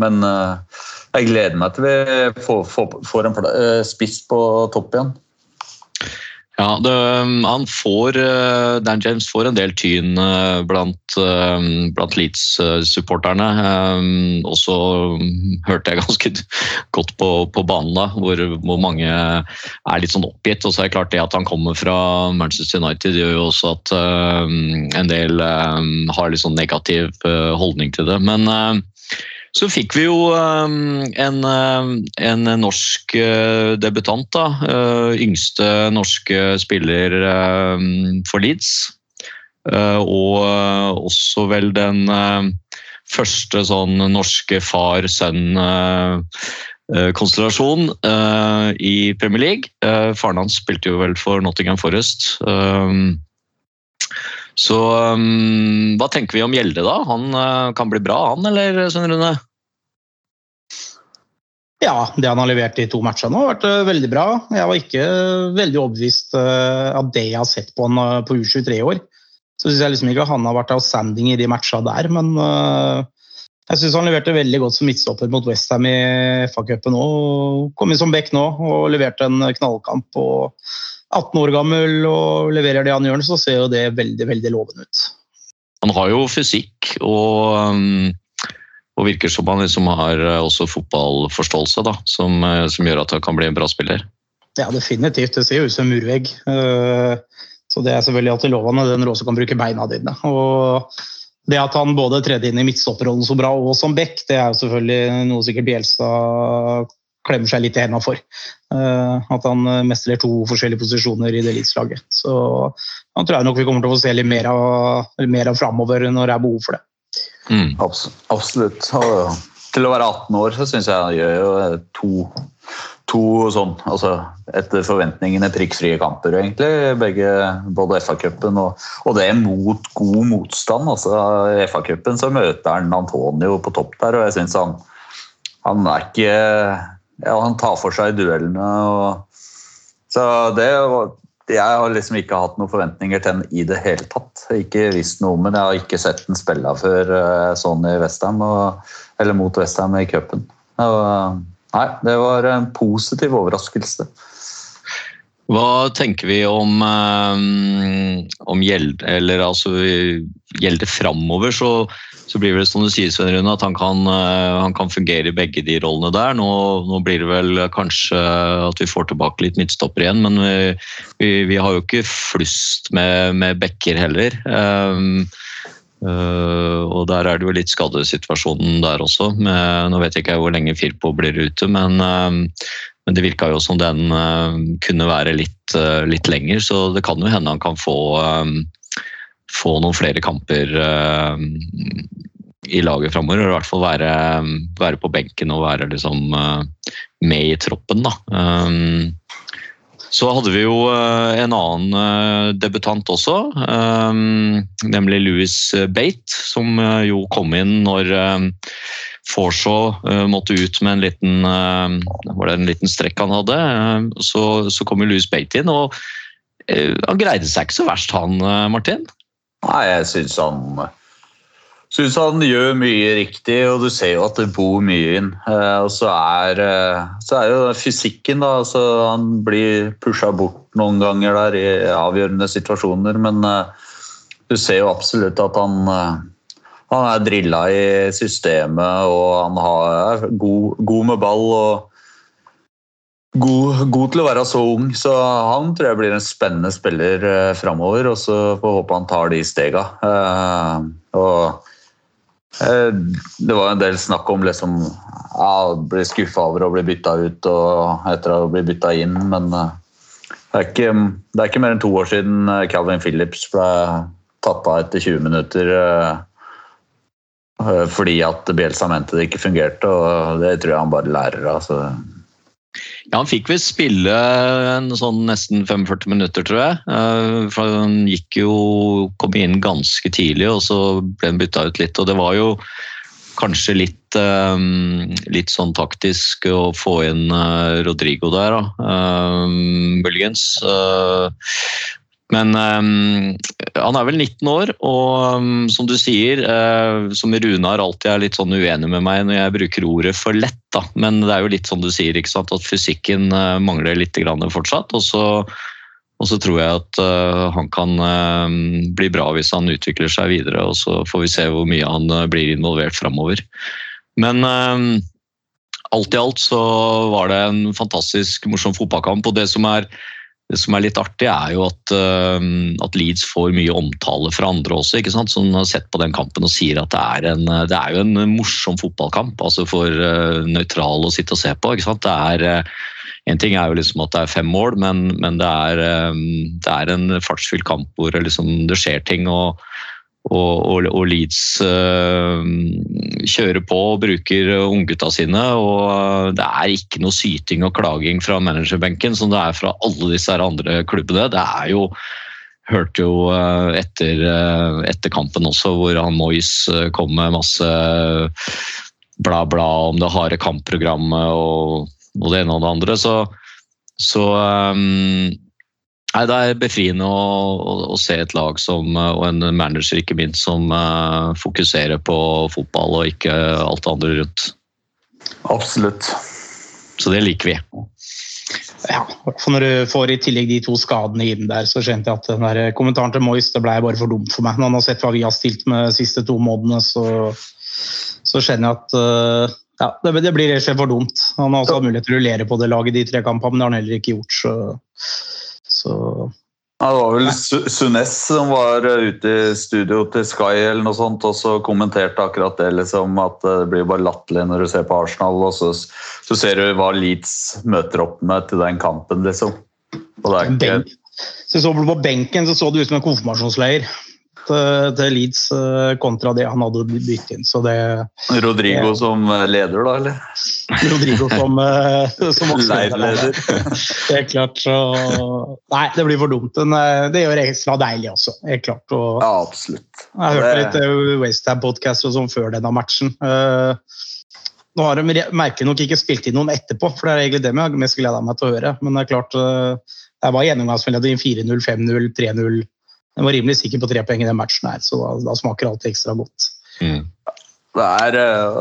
men eh, jeg gleder meg til vi får, får, får en eh, spiss på topp igjen.
Ja, det, han får, eh, Dan James får en del tyn eh, blant, eh, blant Leeds-supporterne. Eh, Og så hørte jeg ganske godt på, på banen da, hvor, hvor mange er litt sånn oppgitt. Og så er det klart det at han kommer fra Manchester United gjør jo også at en del har litt sånn negativ eh, holdning til det. Men så fikk vi jo eh, en, eh, en norsk eh, debutant, da. Eh, Yngste norske spiller eh, for Leeds. Eh, Og også vel den første sånn norske far-sønn-konstellasjon eh, i Premier League. Faren hans spilte jo vel for Nottingham Forest. Eh, Så um, hva tenker vi om Gjelde, da? Han uh, kan bli bra, han, eller Svein Rune?
Ja, det han har levert i to matcher nå, har vært uh, veldig bra. Jeg var ikke veldig overbevist uh, av det jeg har sett på han eh, på U23 i år. Så syns jeg liksom ikke han har vært outstanding i de matchene der, men eh, jeg syns han leverte veldig godt som midtstopper mot Westham i FA-cupen òg. Kom inn som back nå og leverte en knallkamp. og 18 år gammel og leverer det han gjør, så ser jo det veldig veldig lovende ut.
Han har jo fysikk og, um, og virker som han liksom har uh, også fotballforståelse, da, som, uh, som gjør at han kan bli en bra spiller.
Ja, definitivt. Det ser jo ut som en murvegg. Eh, Så det er selvfølgelig alltid lovende du også kan bruke beina dine. Og det at han både tredde inn i midtstopperrollen så bra og som back, det er jo selvfølgelig noe sikkert Bielsa klemmer seg litt i hendene for. Eh, At han eh, mestrer to forskjellige posisjoner i det eliteslaget. Så han tror jeg nok vi kommer til å få se litt mer av, mer av framover når det er behov for det.
Mm.
Abs absolutt. Og til å være 18 år så syns jeg han gjør jo to, to sånn altså Etter forventningene prikkfrie kamper, egentlig. Begge, både FA-cupen og, og det mot god motstand. altså I FA-cupen så møter han Antonio på topp der, og jeg syns han, han er ikke ja, Han tar for seg i duellene. og så det Jeg har liksom ikke hatt noen forventninger til den i det hele tatt. Ikke visst noe, men jeg har ikke sett den spille før eh, sånn i Westham, eller mot Westham i cupen. Nei, det var en positiv overraskelse.
Hva tenker vi om, um, om Gjelde, eller altså Gjelde framover, så, så blir det som du sier, Sven Rune, at han kan, uh, han kan fungere i begge de rollene der. Nå, nå blir det vel kanskje at vi får tilbake litt midtstopper igjen, men vi, vi, vi har jo ikke flust med, med bekker heller. Um, uh, og der er det jo litt skadesituasjonen der også. Med, nå vet jeg ikke hvor lenge Firpo blir ute, men um, men det virka jo som den uh, kunne være litt, uh, litt lenger, så det kan jo hende han kan få, eh, få noen flere kamper eh, i laget framover. I hvert fall være, være på benken og være liksom eh, med i troppen, da. Um, så hadde vi jo eh, en annen eh, debutant også, eh, nemlig Louis Bate, som eh, jo kom inn når eh, Forshaw eh, måtte ut med en liten, eh, var det en liten strekk han hadde. eh, Så, så kom jo Louis Bate inn, og eh, han greide seg ikke så verst, han eh, Martin.
Nei, jeg syns han Syns han gjør mye riktig, og du ser jo at det bor mye inn. Eh, Og så er, eh, så er jo fysikken, da. Altså, han blir pusha bort noen ganger der i avgjørende situasjoner, men eh, du ser jo absolutt at han, han er drilla i systemet, og han har, er god, god med ball. og God, god, til å være så ung, så han tror jeg blir en spennende spiller eh, framover. Og så får håpe han tar de stega. Eh, og eh, det var en del snakk om liksom ja, bli skuffa over å bli bytta ut og etter å bli bytta inn, men det er, ikke, det er ikke mer enn to år siden Calvin Phillips ble tatt av etter 20 minutter fordi at Bielsa mente det ikke fungerte, og det tror jeg han bare lærer av. så
Ja, Han fikk visst spille sånn nesten 45 minutter, tror jeg. Eh, For Han gikk jo, kom inn ganske tidlig, og så ble han bytta ut litt. og Det var jo kanskje litt, eh, litt sånn taktisk å få inn eh, Rodrigo der, da. Muligens. Men um, han er vel 19 år, og um, som du sier, uh, som Runar alltid er litt sånn uenig med meg når jeg bruker ordet for lett, da. Men det er jo litt sånn du sier, ikke sant? at fysikken uh, mangler litt fortsatt. Og så, og så tror jeg at uh, han kan eh, bli bra hvis han utvikler seg videre, og så får vi se hvor mye han blir involvert framover. Men alt i alt så var det en fantastisk morsom fotballkamp, og det som er det som er litt artig, er jo at, eh, at Leeds får mye omtale fra andre også, ikke sant? som har sett på den kampen og sier at det er, en, det er jo en morsom fotballkamp altså for uh, nøytral å sitte og se på. ikke sant? Det er, eh, en ting er jo liksom at det er fem mål, men, men det, er, eh, det er en fartsfylt kamp hvor liksom, det skjer ting. og og, og, og Leeds øh, kjører på og bruker unggutta sine. og øh, Det er ikke noe syting og klaging fra managerbenken som det er fra alle disse andre klubbene. Det er jo Hørte jo øh, etter, etter kampen også, hvor han Moyes kom med masse bla, bla om det harde kampprogrammet og, og det ene og det andre. Så, så øh, Nei, Det er befriende å, å, å, se et lag som, og en manager ikke minst som uh, fokuserer på fotball og ikke alt det andre rundt.
Absolutt.
Så det liker vi.
Ja, for Når du får i tillegg de to skadene inn der, så skjønte jeg at den der kommentaren til Moyes det ble bare for dumt for meg. Når han har sett hva vi har stilt med de siste to månedene, så, så skjønner jeg at uh, ja, det, det blir rett og slett for dumt. Han har også hatt mulighet til å rullere på det laget de tre kampene, men det har han heller ikke gjort. så så
ja, det var vel Sunes som var ute i studio til Sky eller noe sånt, og så kommenterte akkurat det. liksom, At det blir bare latterlig når du ser på Arsenal, og så, så, ser du hva Leeds møter opp med til den kampen. liksom. Og det er ikke...
Benk. Så, så På benken så, så det ut som en konfirmasjonsleir til, til Leeds eh, kontra det han hadde byttet inn. Så det,
Rodrigo som leder, da, eller?
Rodrigo som, eh, som
Leirleder.
det er klart, så Nei, det blir for dumt. Men eh, det gjør ekstra deilig også. Helt klart. Og,
ja, absolutt.
Jeg hørte litt Westham-podkast sånn før denne matchen. Nå har de merkelig nok ikke spilt inn noen etterpå, for det er egentlig det jeg mest gleder meg til å høre. Men det er klart, det var gjennomgangsmelodi 4-0, 5-0, 3-0. Jeg var rimelig sikker på tre poeng i den matchen, her, så da, da smaker alt ekstra godt.
Mm.
Det er,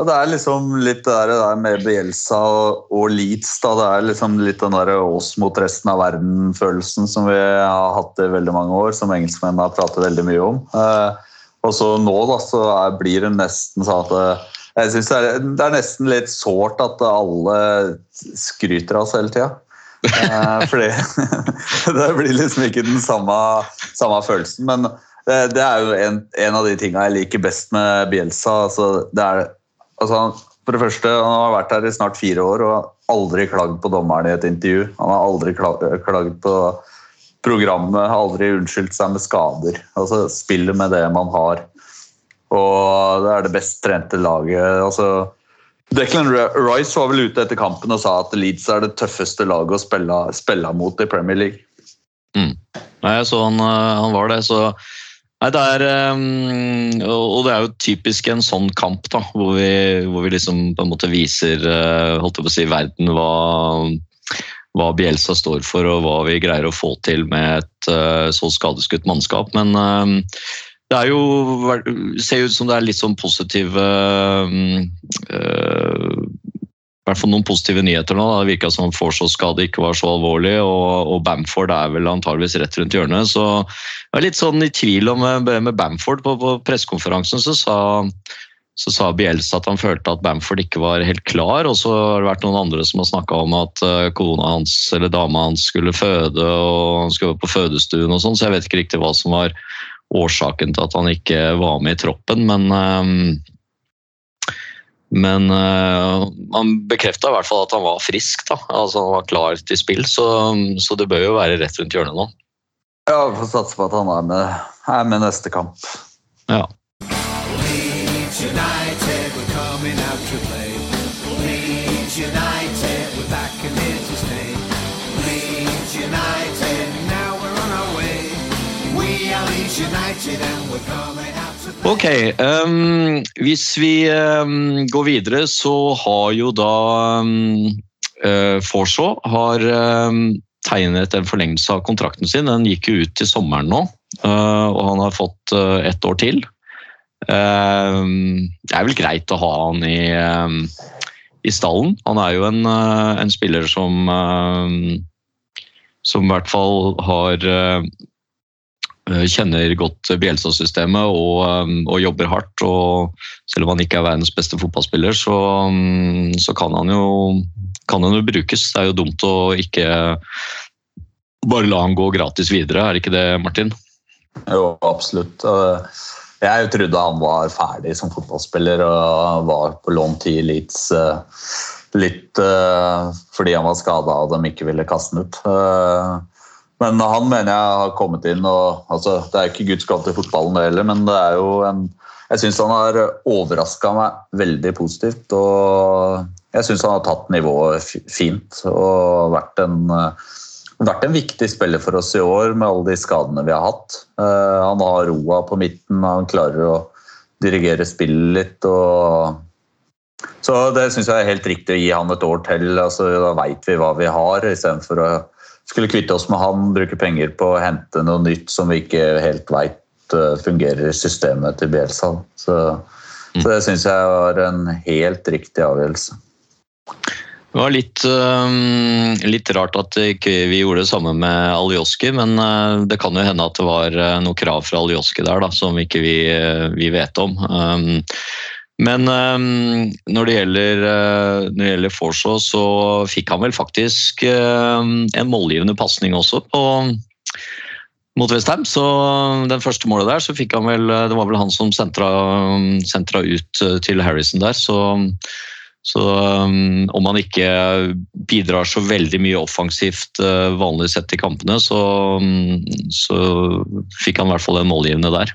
det er, liksom litt det der, det der med Bielsa og, og Leeds. Da. Det er liksom litt den der oss mot resten av verden-følelsen som vi har hatt i veldig mange år, som engelskmennene har pratet veldig mye om. Eh, og så nå da, så er, blir det nesten sånn at jeg synes det er, det er nesten litt sårt at alle skryter av oss hele tida. Eh, fordi det blir liksom ikke den samme, samme følelsen. Men det, det, er jo en, en, av de tingene jeg liker best med Bielsa. Altså, det er, altså, for det første, Han har vært her i snart fire år og aldri klagd på dommeren i et intervju. Han har aldri klagd på programmet, har aldri unnskyldt seg med skader. Altså Spiller med det man har. Og det er det best trente laget. altså Declan Rice var vel ute etter kampen og sa at Leeds er det tøffeste laget å spille, spille mot i Premier League.
Mm. Nei, så han, han, var det, så Nei, det er um, Og det er jo typisk en sånn kamp, da, hvor vi, hvor vi liksom på en måte viser holdt jeg på å si, verden hva, hva Bielsa står for, og hva vi greier å få til med et uh, så skadeskutt mannskap. Men uh, det jo ser ut som det er litt sånn positive øh, i hvert fall noen positive nyheter nå. da. Det virka som Forshaws skade ikke var så alvorlig, og, og Bamford er vel antageligvis rett rundt hjørnet. Så jeg er litt sånn i tvil om eh, med Bamford. På, på pressekonferansen så sa, så sa Bielsa at han følte at Bamford ikke var helt klar, og så har det vært noen andre som har snakka om at kona hans eller dama hans skulle føde, og han skulle være på fødestuen og sånn, så jeg vet ikke riktig hva som var årsaken til at han ikke var med i troppen, men eh, men uh, han bekrefta i hvert fall at han var frisk. da, altså Han var klar til spill, så, så det bør jo være rett rundt hjørnet nå.
Ja, vi får satse på at han er med, er med neste kamp.
Ja. Ok, Um, hvis vi um, går videre, så har jo da um, Forshaw har ehm, tegnet en forlengelse av kontrakten sin. Den gikk jo ut til sommeren nå, uh, og han har fått uh, ett år til. Ehm, det er vel greit å ha han i, ehm, i stallen. Han er jo en, eh, en spiller som ehm, som i hvert fall har eh, kjenner godt Bjelstad-systemet og, um, og jobber hardt. og Selv om han ikke er verdens beste fotballspiller, så, um, så kan, han jo, kan han jo brukes. Det er jo dumt å ikke bare la han gå gratis videre, er det ikke det, Martin?
Jo, absolutt. Eh, Jeg trodde han var ferdig som fotballspiller og var på lån til Leeds eh, litt eh, fordi han var skada og de ikke ville kaste han ut. Men han mener jeg har kommet inn og altså, Det er ikke Guds gave til fotballen, det heller, men det er jo en Jeg syns han har overraska meg veldig positivt. og Jeg syns han har tatt nivået fint og vært en eh, vært en viktig spiller for oss i år med alle de skadene vi har hatt. Eh, han har roa på midten, han klarer å dirigere spillet litt. og så det syns jeg er helt riktig å gi han et år til. Altså, da veit vi hva vi har, istedenfor å skulle kvitte oss med han, bruke penger på å hente noe nytt som vi ikke helt veit fungerer i systemet til Bielsa. Så, så det syns jeg var en helt riktig avgjørelse.
Det var litt, øhm, litt rart at vi gjorde det samme med Aljoski, men øh, det kan jo hende at det var noe krav fra Aljoski der da, som ikke vi, ikke vet om. Men øhm, når det gjelder, øh, når gjelder Forshaw, så fikk han vel faktisk øhm, en målgivende pasning også på mot Westham. Så den første målet der, så fikk han vel Det var vel han som sentra, sentra ut øh, til Harrison der, så så um, om han ikke bidrar så veldig mye offensivt uh, vanlig sett i kampene, så, um, så fikk han i hvert fall en målgivende der.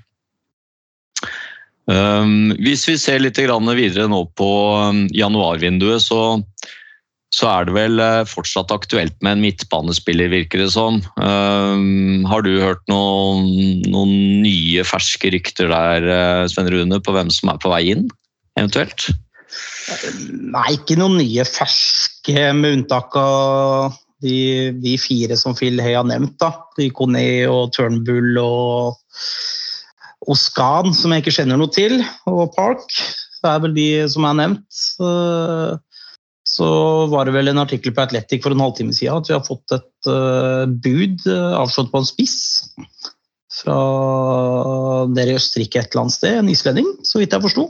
Um, hvis vi ser litt videre nå på um, januarvinduet, så, så er det vel uh, fortsatt aktuelt med en midtbanespiller, virker det som. Um, har du hørt noen, noen nye ferske rykter der, uh, Sven Rune, på hvem som er på vei inn, eventuelt?
Nei, ikke noen nye ferske, med unntak av de, de fire som Phil Hay har nevnt. da. De og Turnbull og Oskan, som jeg ikke kjenner noe til, og Park. Det er vel de som er nevnt. Eh, Så var det vel en artikkel på Athletic for en halvtime siden at vi har fått et eh, bud eh, avslått på en spiss. Fra dere i Østerrike et eller annet sted, en islending, så vidt jeg forsto.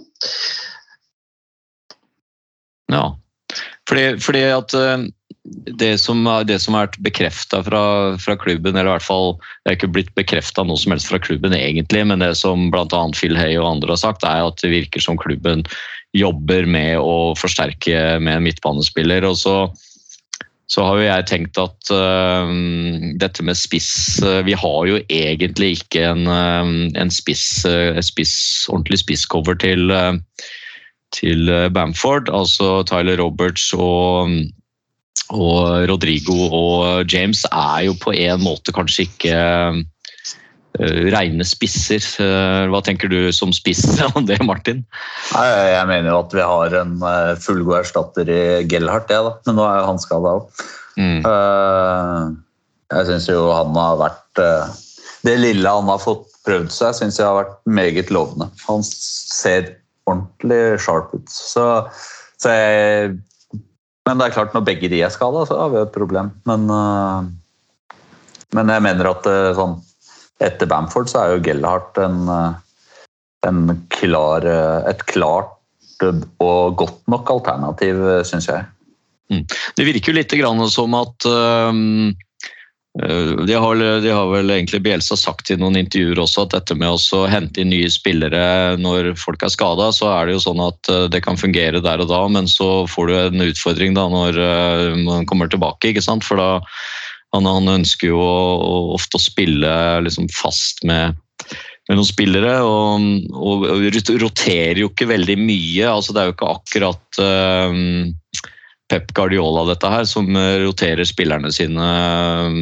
Ja, fordi, fordi at det som, er- det som vært bekrefta fra, fra klubben, eller i hvert fall Det er ikke blitt bekrefta noe som helst fra klubben egentlig, men det som bl.a. Phil Hay og andre har sagt, er at det virker som klubben jobber med å forsterke med en midtbanespiller. og så så har jo jeg tenkt at uh, dette med spiss uh, Vi har jo egentlig ikke en, uh, en spiss, spiss, ordentlig spisscover til, til Bamford. Altså Tyler Roberts og, og Rodrigo og James er jo på en måte kanskje ikke eh, rene spisser. Eh, Hva tenker du som spiss om det, Martin?
Nei, Jeg mener jo at vi har en eh, fullgod erstatter i Gellhardt, da. men nå er jo han skada òg.
Mm.
Jeg syns jo han har vært Det lille han har fått prøvd seg, syns jeg har vært meget lovende. Han ser ordentlig sharp ut. Så, så jeg Men det er klart, når begge de er skada, så har vi et problem. Men, eh, men jeg mener at eh, sånn, etter Bamford så er jo Gellhardt en, eh, en klar, et klart og godt nok alternativ, syns jeg.
Det virker jo litt som at de, har, de har vel egentlig Bjelsa sagt i noen intervjuer også at dette med å hente inn nye spillere når folk er skada, så er det jo sånn at øh, det kan fungere der og da, men så får du en utfordring da når øh, man kommer tilbake, ikke sant? For da han, han ønsker jo ofte å spille liksom fast med med noen spillere, og, og, roterer jo ikke veldig mye. altså Det er jo ikke akkurat øhm, Pep Guardiola dette her, som eh, roterer spillerne sine eh,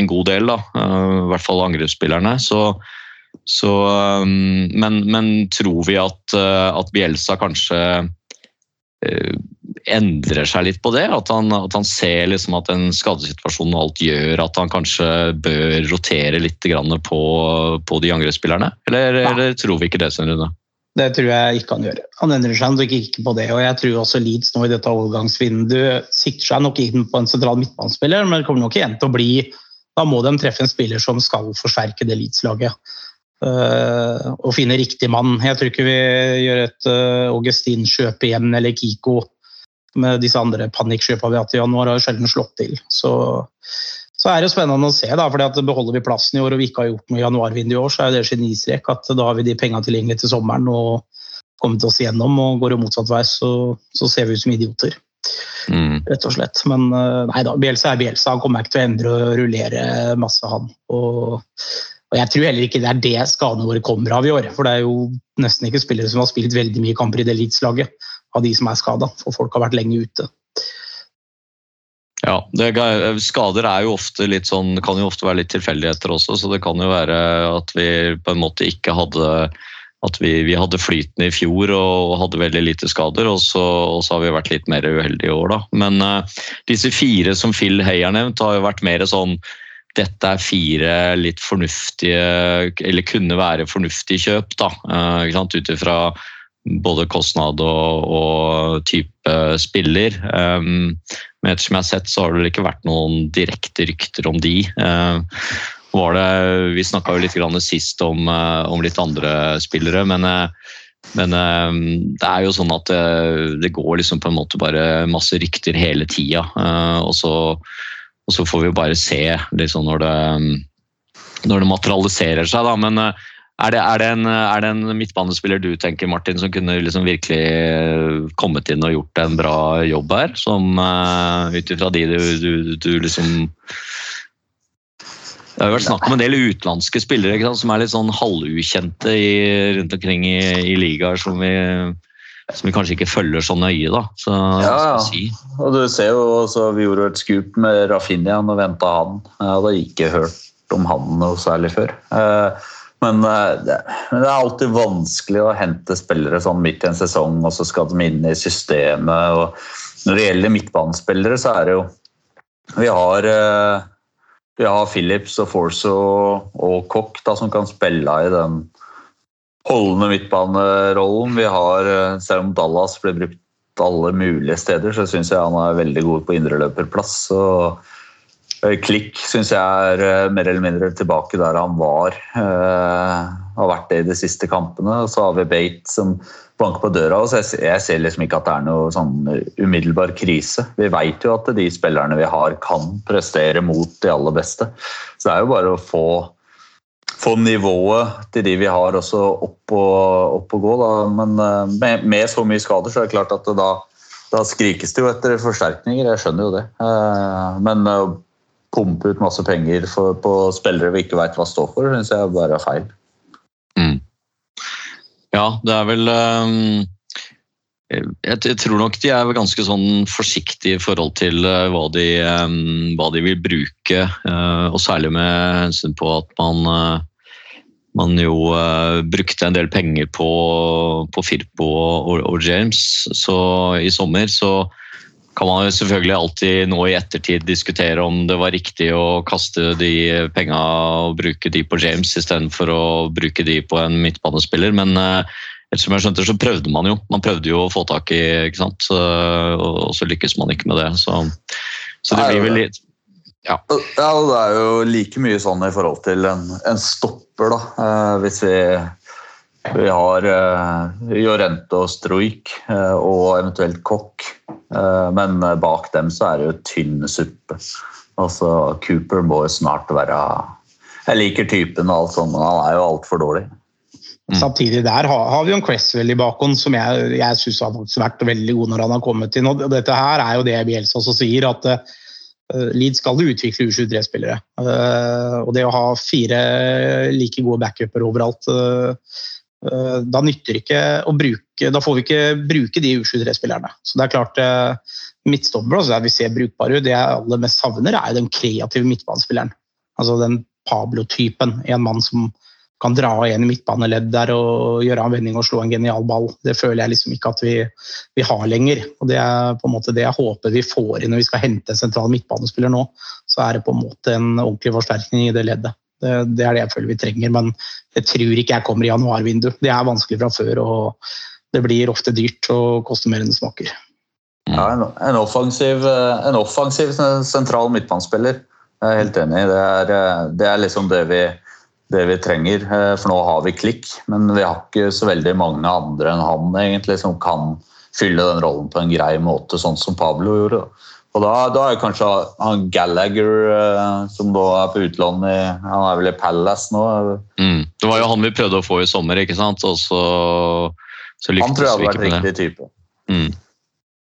en god del. da, eh, I hvert fall angrepsspillerne. Så, så, men, men tror vi at, at Bielsa kanskje endrer seg litt på det? At han, at han ser liksom at en skadesituasjon og alt gjør at han kanskje bør rotere litt på, på de angrepsspillerne? Eller, eller tror vi ikke det, Svein Rune?
Det tror jeg ikke han gjør. Han endrer seg nok ikke på det. og Jeg tror også Leeds nå i dette overgangsvinduet sikter seg nok inn på en sentral midtbanespiller, men det kommer nok igjen til å bli Da må de treffe en spiller som skal forsterke det Leeds-laget. Uh, og finne riktig mann. Jeg tror ikke vi gjør et uh, Augustin-kjøp igjen eller Kiko med disse andre panikkjøpene vi har hatt i januar, har sjelden slått til. Så, så er det spennende å se, da, fordi at beholder vi plassen i år og vi ikke har gjort noe i januarvinduet i år, så er det genistrek at da har vi de pengene tilgjengelig til sommeren og kommet oss gjennom. og Går det motsatt vei, så, så ser vi ut som idioter,
Mm.
rett og slett. Men eh, nei da, Bielsa er Bielsa. Han kommer ikke til å endre og rullere masse, han. Og, og jeg tror heller ikke det er det skadene våre kommer av i år. For det er jo nesten ikke spillere som har spilt veldig mye kamper i det eliteslaget av de som er skada. For folk har vært lenge ute.
Ja, det, Skader er jo ofte litt sånn, kan jo ofte være litt tilfeldigheter også, så det kan jo være at vi på en måte ikke hadde at vi, vi hadde flyten i fjor og hadde veldig lite skader, og så, og så har vi vært litt mer uheldige i år. da. Men uh, disse fire som Phil Hay har nevnt, har jo vært mer sånn dette er fire litt fornuftige, eller kunne være fornuftige kjøp, da. Uh. Ut ifra både kostnad og, og type spiller. Um, men ettersom jeg har sett, så har det vel ikke vært noen direkte rykter om de. Eh, det, vi snakka jo litt sist om, eh, om litt andre spillere, men, eh, men det er jo sånn at det, det går liksom på en måte bare masse rykter hele tida. Og, og så får vi jo bare se liksom når, det, når det materialiserer seg. Da. Men er det, er, det en, er det en midtbanespiller du tenker, Martin, som kunne liksom virkelig eh, kommet inn og gjort en bra jobb her? Som uh, ut ifra de du, du, du liksom det har jo vært snakk om en del utenlandske spillere sant, som er litt sånn halvukjente i, rundt omkring i, i ligaer som vi, som vi kanskje ikke følger så nøye. da. Så,
Ja, ja.
si?
Og du ser jo også, Vi gjorde et scoop med Rafinha og venta han. Jeg hadde ikke hørt om han noe særlig før. Eh, Men eh, det det er alltid vanskelig å hente spillere sånn midt i en sesong, og så skal de inn i systemet. og Når det gjelder midtbanespillere, så er det jo Vi har eh, vi har Phillips og Forso og, Koch da, som kan spille i den holdende midtbanerollen. Vi har, eh, selv om Dallas blir brukt alle mulige steder, så syns jeg han er veldig god på indreløperplass. Og Klikk syns jeg er eh, mer eller mindre tilbake der han var. Uh, har vært det i de siste kampene. Og så har vi Bate som banker på døra. Og jeg, jeg ser liksom ikke at det er noe sånn umiddelbar krise. Vi vet jo at de spillerne vi har, kan prestere mot de aller beste. Så det er jo bare å få få nivået til de vi har også opp og, opp og gå. Da. Men uh, med, med så mye skader så er det klart at det da, da skrikes det jo etter forsterkninger. Jeg skjønner jo det. Eh, Men pumpe ut masse penger for, på spillere vi ikke vet hva står for, syns jeg bare er feil.
Ja, det er vel um, jeg, jeg tror nok de er ganske sånn forsiktige i forhold til uh, hva de, um, hva de vil bruke. Uh, og særlig med hensyn på at man, uh, man jo brukte en del penger på, på Firpo og, og James så i sommer. Så kan man jo selvfølgelig alltid nå i ettertid diskutere om det var riktig å kaste de penga og bruke de på James istedenfor å bruke de på en midtbanespiller. Men eh, Ettersom jeg skjønte, så prøvde man jo. Man prøvde jo å få tak i, ikke sant. Og så lykkes man ikke med det. Så, så det blir vel litt
Ja, det er jo like mye sånn i forhold til en, en stopper, da. Eh, hvis vi, vi har uh, Jorente og Stroik uh, og eventuelt Kokk. Uh, men bak dem så er det jo tynn suppe. Altså, Cooper må jo snart være Jeg liker typen og alt sånt, men han er jo altfor dårlig.
Mm. Samtidig der har, har, vi jo en Cresswell i bakhånd som jeg, jeg syns har vært veldig god når han har kommet inn. og Dette her er jo det Bielsa også sier, at uh, Leeds skal utvikle U23-spillere. Uh, eh, og det å ha fire like gode backuper overalt uh, Da nytter ikke å bruke Da får vi ikke bruke de U23-spillerne. Så det er klart Midtstopper altså der vi ser brukbare ut, det jeg aller mest savner, er den kreative midtbanespilleren. Altså den Pablo-typen. En mann som kan dra igjen i midtbaneledd der og gjøre en vending og slå en genial ball. Det føler jeg liksom ikke at vi, vi, har lenger. og Det er på en måte det jeg håper vi får inn når vi skal hente en sentral midtbanespiller nå. Så er det på en måte en ordentlig forsterkning i det leddet. Det, det er det jeg føler vi trenger, men jeg tror ikke jeg kommer i januarvindu. Det er vanskelig fra før, og det blir ofte dyrt og koster mer enn det smaker.
Ja, en, en, offensiv, en offensiv sentral midtbanespiller. Jeg er helt enig. Det er, det er liksom det vi det vi trenger. Eh, for nå har vi klikk, men vi har ikke så veldig mange andre enn han egentlig som kan fylle den rollen på en grei måte, sånn som Pablo gjorde. Og da, da er kanskje han Gallagher, eh, som da er på utlån i Han er vel i Palace nå?
Mm. Det var jo han vi prøvde å få i sommer, ikke sant? Og så,
så han tror jeg hadde vært riktig type.
Mm.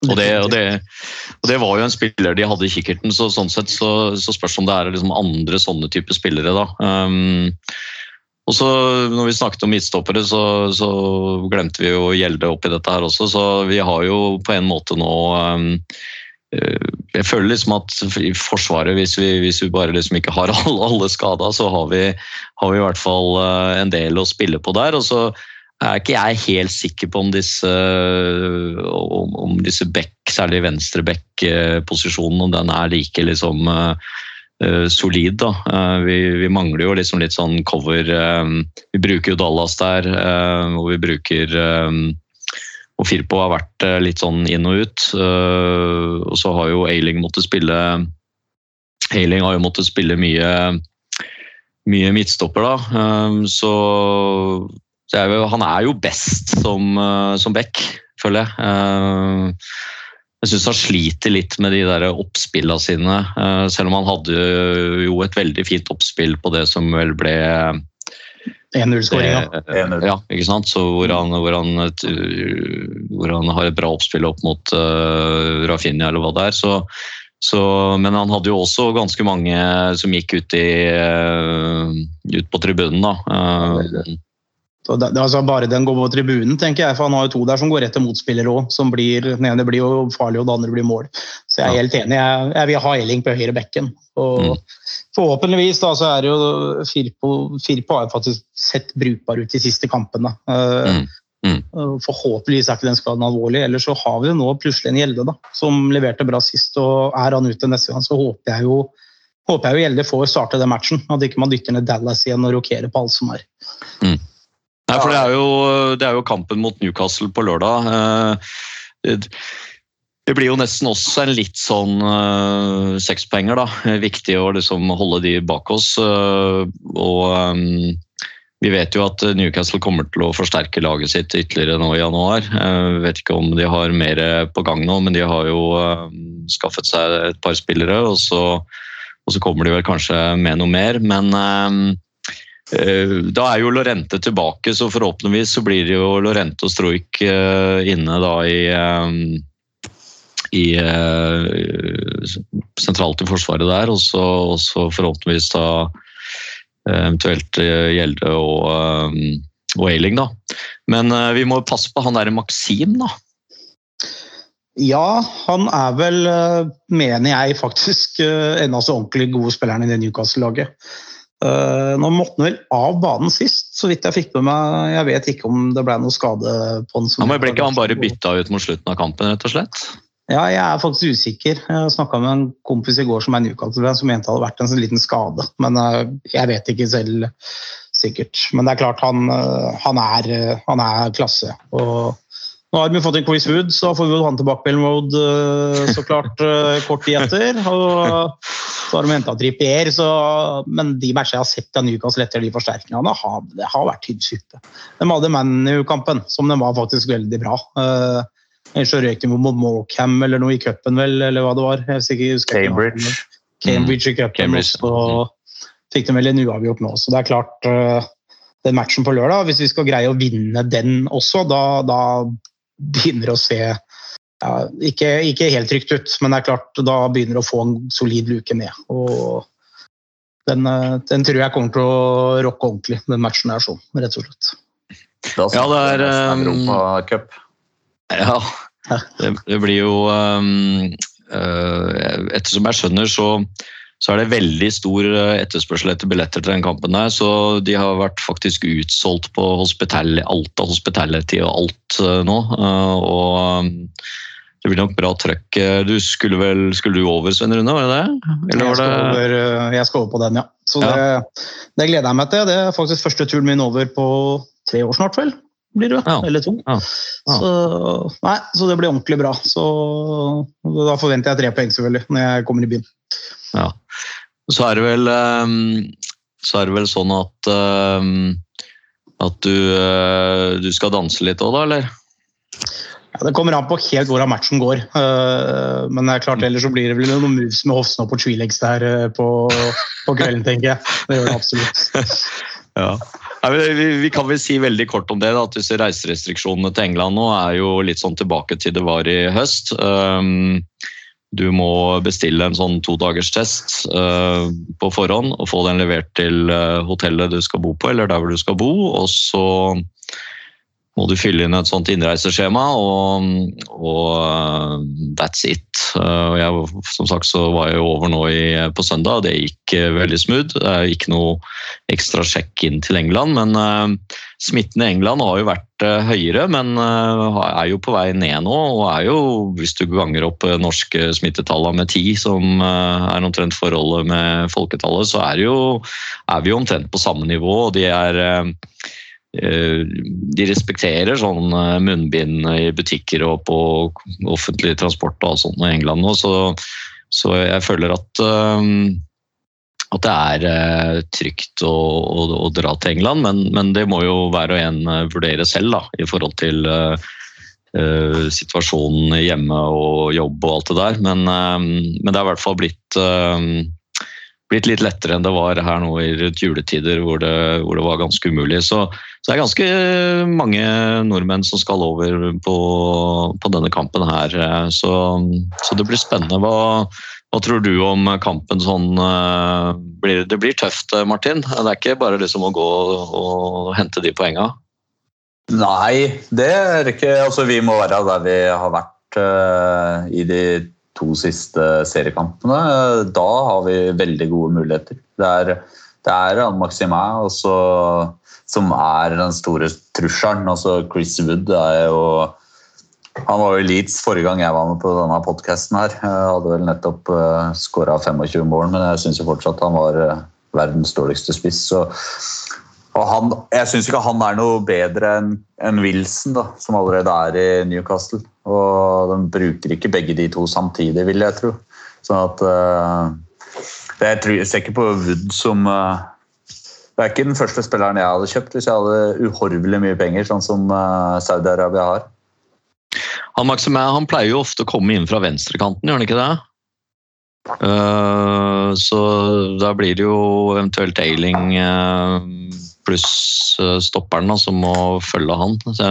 Og det, og, det, og det, var jo en spiller de hadde i kikkerten, så sånn sett så, så spørs om det er liksom andre sånne type spillere. da. Um, og så når vi snakket om midtstoppere, så, så, glemte vi jo Gjelde oppi dette her også. Så vi har jo på en måte nå um, Jeg føler liksom at i Forsvaret, hvis vi, hvis vi bare liksom ikke har alle, alle skada, så har vi, har vi, i hvert fall uh, en del å spille på der. og så er ikke jeg helt sikker på om disse, om, om disse back, særlig venstre back-posisjonen, om den er like liksom solid. da. Vi, vi, mangler jo liksom litt sånn cover Vi bruker jo Dallas der, og vi bruker og Firpo har vært litt sånn inn og ut. Og så har jo Ailing måttet spille Ailing har jo måttet spille mye mye midtstopper, da. Så er jo, han er jo best som, som back, føler jeg. Jeg syns han sliter litt med de der oppspillene sine, selv om han hadde jo et veldig fint oppspill på det som vel ble
1-0-skåringa.
Ja, ikke sant. Så hvor han, hvor, han et, hvor han, har et bra oppspill opp mot uh, Rafinha eller hva det er. Så, så, men han hadde jo også ganske mange som gikk ut, i, uh, ut på tribunen. da. Uh,
det, det, altså bare den går på tribunen, tenker jeg, for han har jo to der som går rett til motspillere òg. Den ene blir jo farlig, og den andre blir mål. Så jeg er helt enig. Jeg, jeg vil ha Elling på høyre bekken. Og mm. Forhåpentligvis da, så er det jo Firpo, Firpo har faktisk sett brukbar ut de siste kampene. Uh, mm. Mm. Forhåpentligvis er ikke den skaden alvorlig. Ellers så har vi jo nå plutselig en Gjelde da, som leverte bra sist. og Er han ute neste gang, så håper jeg jo håper jeg jo Gjelde får starte den matchen. At ikke man dytter ned Dallas igjen og rokerer på alt som er.
Mm. Nei, for det er, jo, det er, jo, kampen mot Newcastle på lørdag. Eh, det blir jo nesten også en litt sånn uh, sekspoenger, da. Viktig å liksom holde de bak oss. Uh, og um, vi vet jo at Newcastle kommer til å forsterke laget sitt ytterligere nå i januar. Jeg vet ikke om de har mer på gang nå, men de har jo uh, skaffet seg et par spillere. Og så, og så, kommer de vel kanskje med noe mer. Men da er jo Lorente tilbake, så forhåpentligvis så blir det jo Lorente og Stroik inne da i, i sentralt i Forsvaret der. Og så, forhåpentligvis da eventuelt Gjelde og, og Eiling, da. Men vi må passe på han derre Maxim, da.
Ja, han er vel, mener jeg, faktisk en av så ordentlig gode spillerne i det Newcastle-laget. Nå måtte han vel av banen sist, så vidt jeg fikk med meg. Jeg vet ikke om det ble noe skade på han.
Ja, men Ble ikke han bare bytta ut mot slutten av kampen, rett og slett?
Ja, jeg er faktisk usikker. Jeg snakka med en kompis i går som er Newcastle, som mente det hadde vært en sånn liten skade. Men uh, jeg vet ikke selv, sikkert. Men det er klart, han, eh, han, er, eh, han er klasse. Og nå har vi fått en Chris Wood, så får vi han tilbake på Mode så klart kort tid etter. Og så har de henta Trippier, så, men de matchene jeg har sett av Newcastle etter de forsterkningene, har, det har vært tynn suppe. De hadde ManU-kampen, som den var faktisk veldig bra. Ellers så røyk de mot Morecam eller noe i cupen, vel, eller hva det var. Jeg husker,
Cambridge.
Cambridge i cupen, og så fikk de vel en uavgjort nå. Så det er klart, den matchen på lørdag, hvis vi skal greie å vinne den også, da, da begynner det å se ja, ikke, ikke, helt trygt ut, men det er klart, da begynner det å få en solid luke ned. Og den, den tror jeg kommer til å rocke ordentlig, den matchen her, sånn, rett og slett.
Ja, det er um, Ja, det, det, blir jo um, uh, Ettersom jeg skjønner, så så er det veldig stor eh, etterspørsel etter billetter til den kampen. der, så De har vært faktisk utsolgt på hospital, Alta Hospitality og alt uh, nå. Uh, og det blir nok bra trøkk. Du skulle vel skulle du over, Svein Rune? var det det?
Jeg skal, over, jeg, skal over, på den, ja. Så ja. Det, det, gleder jeg meg til. Det er faktisk første turen min over på tre år snart, vel? Blir det, ja. eller to. Ja. Ja. Så, nei, så det blir ordentlig bra. Så Da forventer jeg tre poeng selvfølgelig, når jeg kommer i byen.
Ja. Så er det vel, ehm, så er det vel sånn at, ehm, at du, eh, du skal danse litt òg, da, eller?
Ja, Det kommer an på helt hvordan matchen går. Eh, men det er klart, ellers så blir det vel noen moves med Hofsen og på treelegs der eh, på, på, kvelden, tenker jeg. Det gjør det absolutt.
ja. Vi, kan vel si veldig kort om det, at disse reiserestriksjonene til England nå er jo litt sånn tilbake til det var i høst. Um, du må bestille en sånn todagerstest uh, på forhånd og få den levert til uh, hotellet du skal bo på, eller der hvor du skal bo. Og så må du fylle inn et sånt innreiseskjema, og, og uh, that's it. Jeg, som sagt så var jeg over nå i, på søndag, og det gikk veldig smooth. Det er ikke noe ekstra sjekk inn til England, men smitten i England har jo vært høyere, men er jo på vei ned nå. Og er jo, hvis du ganger opp norske smittetallene med ti, som er omtrent forholdet med folketallet, så er, jo, er vi jo omtrent på samme nivå. og de er Eh, de respekterer sånn eh, munnbind i butikker og på offentlig transport og sånt i England nå, så, så jeg føler at, um, at det er trygt å, å, å, dra til England, men, men, det må jo hver og en vurdere selv da, i forhold til uh, situasjonen hjemme og jobb og alt det der. Men, uh, men det er i hvert fall blitt um, blitt litt lettere enn det var her nå i juletider, hvor det, hvor det var ganske umulig. Så, så, det er ganske mange nordmenn som skal over på, på denne kampen her. Så, så, det blir spennende. Hva, hva, tror du om kampen sånn eh, blir, Det blir tøft, Martin? Det er ikke bare liksom å gå og hente de poengene?
Nei, det er ikke Altså, vi må være der vi har vært uh, i de to siste seriekampene. Da har vi veldig gode muligheter. Det er, det er Maximæ som er den store trusselen. Altså Chris Wood er jo han var jo Leeds forrige gang jeg var med på denne podkasten. Jeg hadde vel nettopp uh, eh, skåra 25 mål, men jeg syns fortsatt han var uh, verdens dårligste spiss. Så, han, jeg syns ikke han er noe bedre enn en Wilson, da, som allerede er i Newcastle. Og de bruker ikke begge de to samtidig, vil jeg tro. Sånn at uh, Jeg, tror, jeg ser ikke på Wood som uh, Det er ikke den første spilleren jeg hadde kjøpt hvis jeg hadde uhorvelig mye penger, sånn som uh, Saudi-Arabia har.
Han, Maxime, han pleier jo ofte å komme inn fra venstrekanten, gjør han ikke det? Så da blir det jo eventuelt Ailing pluss stopperen som må følge han. Så,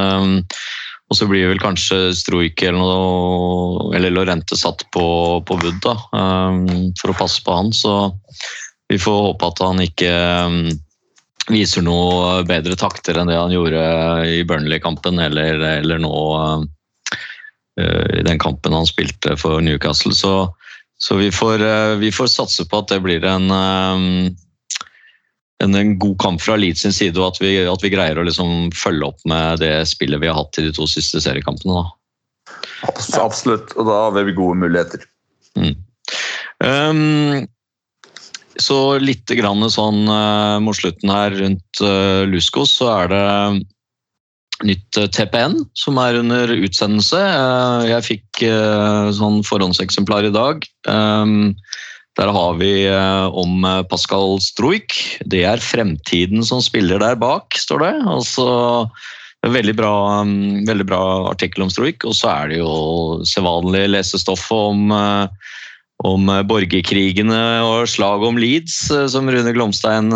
og så blir vel kanskje Stroik eller, noe, eller Lorente satt på, på Wood da, um, for å passe på han. Så vi får håpe at han ikke um, viser noe bedre takter enn det han gjorde i Burnley-kampen eller, eller, nå uh, i den kampen han spilte for Newcastle. Så, så vi, får, uh, vi, får, satse på at det blir en en, en, god kamp fra Leeds sin side, og at vi, at vi greier å liksom følge opp med det spillet vi har hatt i de to siste seriekampene. Da.
Absolutt, og da har vi gode muligheter. Mm.
Um, så litt grann sånn uh, mot slutten her rundt uh, Luskos, så er det nytt eh, TPN som er under utsendelse. Jeg fikk sånn forhåndseksemplar i dag. Der har vi eh, om eh, Pascal Struik. Det er fremtiden som spiller der bak, står det. Altså, veldig bra, um, veldig bra artikkel om Struik. Og så er det jo sedvanlig lesestoff om eh, om borgerkrigene og slaget om Leeds, som Rune Glomstein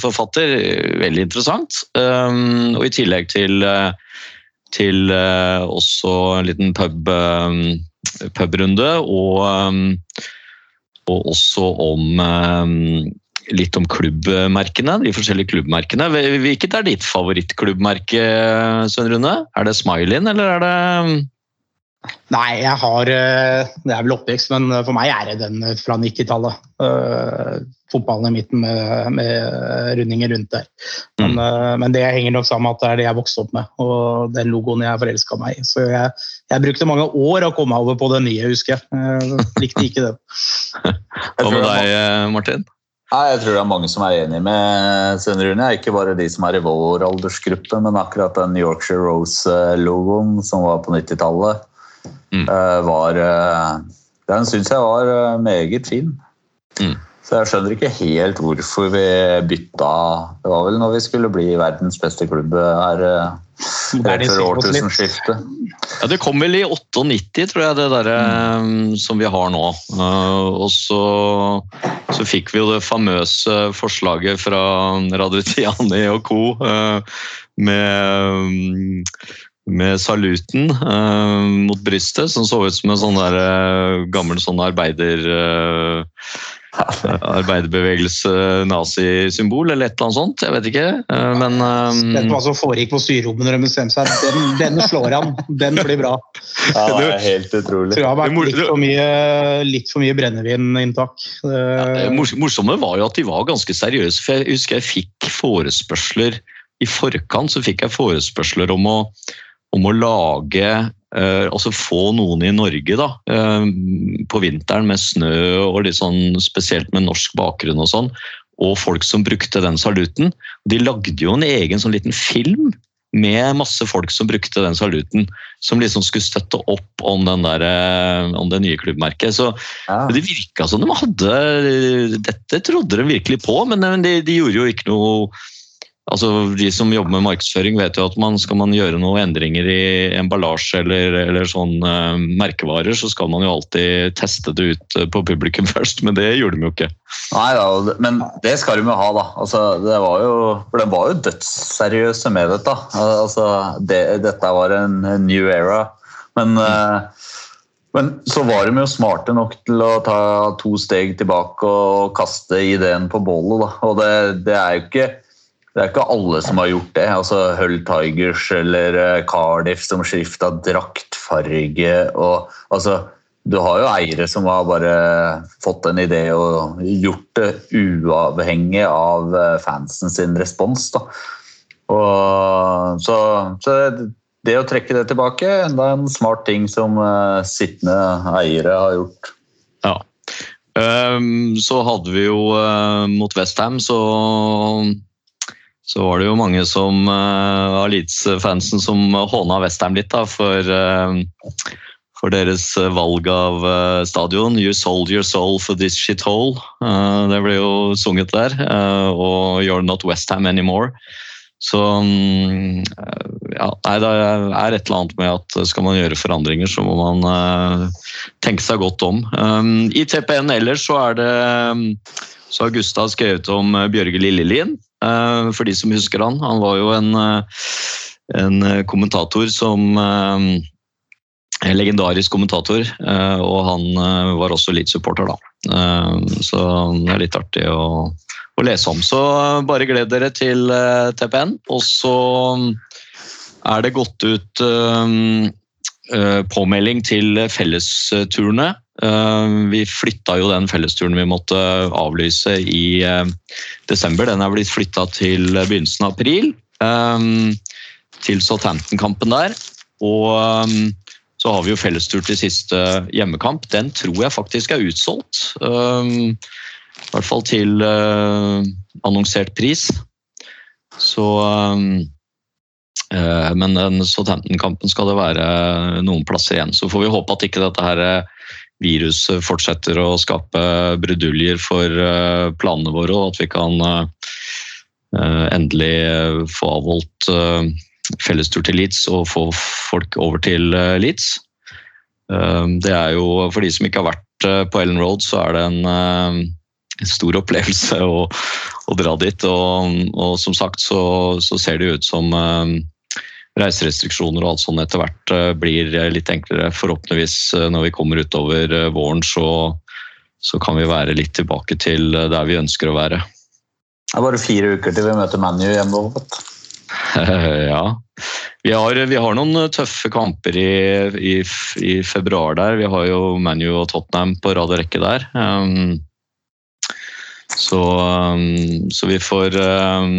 forfatter. Veldig interessant. Um, og i tillegg til, til også en liten pub, pubrunde, og, um, og også om um, litt om klubbmerkene, de forskjellige klubbmerkene. Hvilket er ditt favorittklubbmerke, Svein Rune? Er det Smileyen, eller er det
Nei, jeg har eh, Det er vel oppvekst, men for meg er det den fra 90-tallet. Uh, fotballen i midten med, med rundinger rundt der. Men,
Mm.
uh, men det henger nok sammen med at det er det jeg vokste opp med, og den logoen jeg forelska meg i. Så jeg, jeg brukte mange år å komme over på den nye, husker jeg. Jeg likte ikke den.
Hva med deg, Martin?
Nei, jeg tror det er mange som er enig med Svein Rune. Ikke bare de som er i vår aldersgruppe, men akkurat den Yorkshire Rose-logoen som var på 90-tallet,
Mm.
eh, var eh, Den syns jeg var eh, meget fin.
Mm.
Så jeg skjønner ikke helt hvorfor vi bytta Det var vel når vi skulle bli verdens beste klubb her før årtusenskiftet.
Ja, Det kom vel i 98, tror jeg, det derre
Mm.
som vi har nå. Eh, og så, så fikk vi jo det famøse forslaget fra Radutiani og co. eh, med, mm, med saluten eh, mot brystet, som så ut som en sånn der, eh, gammel sånn arbeider... eh, arbeiderbevegelse, nazisymbol eller et eller annet sånt. Jeg vet ikke. Men um...
Vet du
eh,
hva som foregikk på styrerommet når de bestemte seg? Den, den slår han. Den blir bra.
Ja, det er helt utrolig.
Tror jeg har vært litt for mye, litt for mye brennevininntak.
Det
Eh,
morsomme var jo at de var ganske seriøse. for Jeg husker jeg fikk forespørsler I forkant så fikk jeg forespørsler om å, om å lage eh, Altså få noen i Norge da, eh, på vinteren med snø og litt sånn spesielt med norsk bakgrunn og sånn. Og folk som brukte den saluten. De lagde jo en egen sånn liten film med masse folk som brukte den saluten. Som liksom skulle støtte opp om, den der, eh, om det nye klubbmerket. Så
Ja.
Det virka som de hadde Dette trodde de virkelig på, men men de, de gjorde jo ikke noe Altså, De som jobber med markedsføring, vet jo at man, skal man gjøre noen endringer i emballasje eller, eller sånn uh, merkevarer, så skal man jo alltid teste det ut eh, på publikum først, men det gjorde de jo ikke.
Nei da, men det skal de jo ha, da. Altså, det var jo, for de var jo dødsseriøse med dette. Altså, det, dette var en, new era. Men, uh, men så var de jo smarte nok til å ta to steg tilbake og kaste ideen på bålet. Da. Og det, det er jo ikke det er ikke alle som har gjort det. altså Hull Tigers eller eh, Cardiff som skifta draktfarge. og altså du har jo eiere som har bare fått en idé og gjort det uavhengig av eh, fansen sin respons. Da. Og, så, så det å trekke det tilbake enda en smart ting som eh, sittende eiere har gjort.
Ja. Um, Så hadde vi jo uh, mot Westham, så så var det jo mange som uh, av Leeds-fansen som håna Westham litt da, for, uh, for deres eh, valg av uh, stadion. You sold your soul for this shithole. Uh, det ble jo sunget der. eh, og You're not Westham anymore. Så mm, eh, ja, nei, det er et eller annet med at skal man gjøre forandringer, så må man eh, tenke seg godt om. Um, I TPN ellers så er det um, så har Gustav skrevet om eh, Bjørge Lillelien, eh, for de som husker han. Han var jo en, eh, en eh, kommentator som eh, en legendarisk kommentator, eh, og han eh, var også Leeds-supporter, da. Eh, Så det er litt artig å, å lese om. Så eh, bare gled dere til eh, TPN. Og så er det gått ut eh, eh, påmelding til fellesturene. Eh, Vi flytta jo den fellesturen vi måtte avlyse i eh, desember. Den er blitt flytta til begynnelsen av april. eh, Til Southampton-kampen der. Og så har vi jo fellestur til siste hjemmekamp. Den tror jeg faktisk er utsolgt. I hvert fall til annonsert pris. Så Men den Southampton-kampen skal det være noen plasser igjen. Så får vi håpe at ikke dette her viruset fortsetter å skape bruduljer for eh, planene våre, og at vi kan eh, eh, endelig få avholdt fellestur til Leeds og få folk over til Leeds. Det er jo, For de som ikke har vært på Ellen Road, så er det en, stor opplevelse å, å dra dit. Og, og som sagt så, så ser det jo ut som reiserestriksjoner og alt sånt etter hvert eh, blir litt enklere. Forhåpentligvis eh, når vi kommer utover eh, våren, så, så kan vi være litt tilbake til eh, der vi ønsker å være.
Det er bare fire uker til vi møter ManU hjemme.
ja. Vi har, vi har noen tøffe kamper i, i, i februar der. Vi har jo ManU og Tottenham på rad og rekke der. Um, så, um, så vi får um,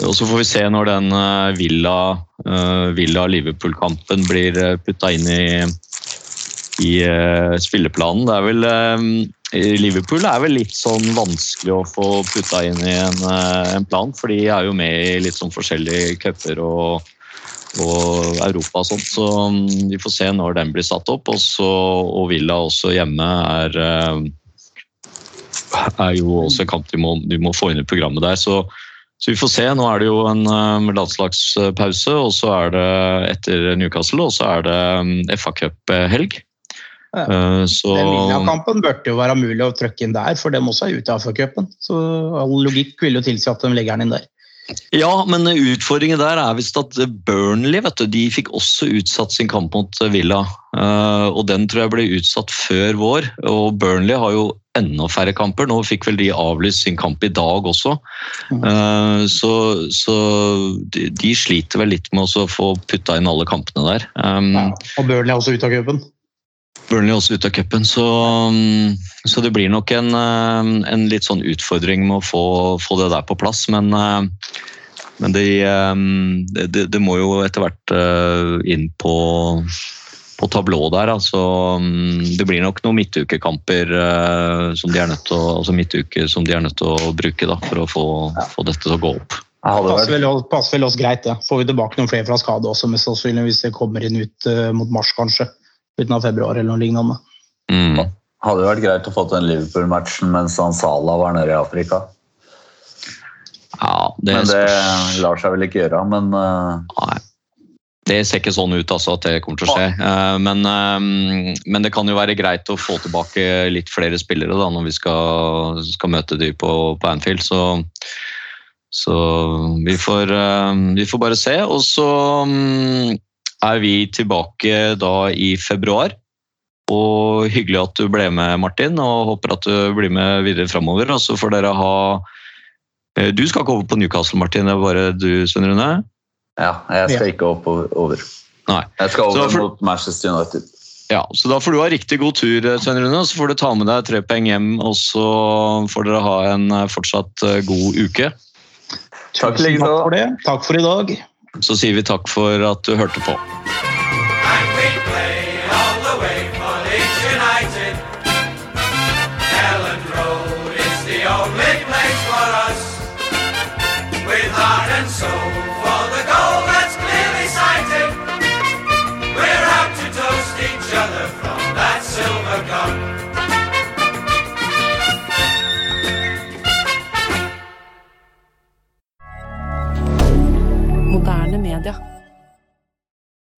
Og så får vi se når den Villa, uh, Villa-Liverpool-kampen blir uh, putta inn i, i spilleplanen. Det er vel Liverpool er vel litt sånn vanskelig å få putta inn i en, en plan, for de er jo med i litt sånn forskjellige cuper og, og Europa og sånt. Så um, vi får se når den blir satt opp. Også, og Villa også hjemme er, er jo også kamp de må, de må få inn i programmet der. Så, så vi får se. Nå er det jo en um, landslagspause, og så er det etter Newcastle, og så er det um, FA-cuphelg.
Ja.
Uh, så
Den Villa-kampen burde jo være mulig å trykke inn der, for dem også er ute av FA-cupen. Så all logikk vil jo tilsi at de legger den inn der.
Ja, men utfordringen der er visst at Burnley vet du, de fikk også utsatt sin kamp mot Villa. Eh, og den tror jeg ble utsatt før vår. Og Burnley har jo enda færre kamper. Nå fikk vel de avlyst sin kamp i dag også. Eh, så så de, de sliter vel litt med å få putta inn alle kampene der. Um,
Ja. Og Burnley er også ute av cupen.
Burnley er også ute av cupen, så, um, så det blir nok en, um, en litt sånn utfordring med å få, få det der på plass. Men, uh, men det, det, det- det må jo etter hvert uh, inn på, på tablå der. Altså, det blir nok noen midtukekamper uh, som de er nødt til å, altså midtuke som de er nødt til å bruke da, for å få, få dette til å gå opp.
Passer vel, passer vel oss greit, det. Får vi tilbake noen flere fra skade også, mest sannsynlig, hvis det kommer inn ut eh, mot mars, kanskje. Uten av februar eller noe lignende.
Mm.
hadde vært greit å få til en Liverpool-matchen mens han Salah var nede i Afrika.
Ja, det,
Men det lar seg vel ikke gjøre. Men
uh. Det ser ikke sånn ut altså, at det kommer til å skje. Eh, Men, eh, men det kan jo være greit å få tilbake litt flere spillere da, når vi skal, skal møte de på, på Anfield. Så, så vi, får, eh, vi får bare se. Og så mm, er vi tilbake da i februar. Og hyggelig at du ble med, Martin, og håper at du blir med videre framover. Og så får dere ha Du skal ikke over på Newcastle, Martin. Det er bare du, Svein Rune?
Ja, jeg skal ikke opp over.
Nei.
Jeg skal over
for-
mot Manchester United.
Ja, så Da får du ha riktig god tur, Svein Rune. Så får du ta med deg tre poeng hjem, og så får dere ha en eh, fortsatt eh, god uke.
Takk
Tusen takk for det. Takk for i dag.
Så sier vi takk for at du hørte på.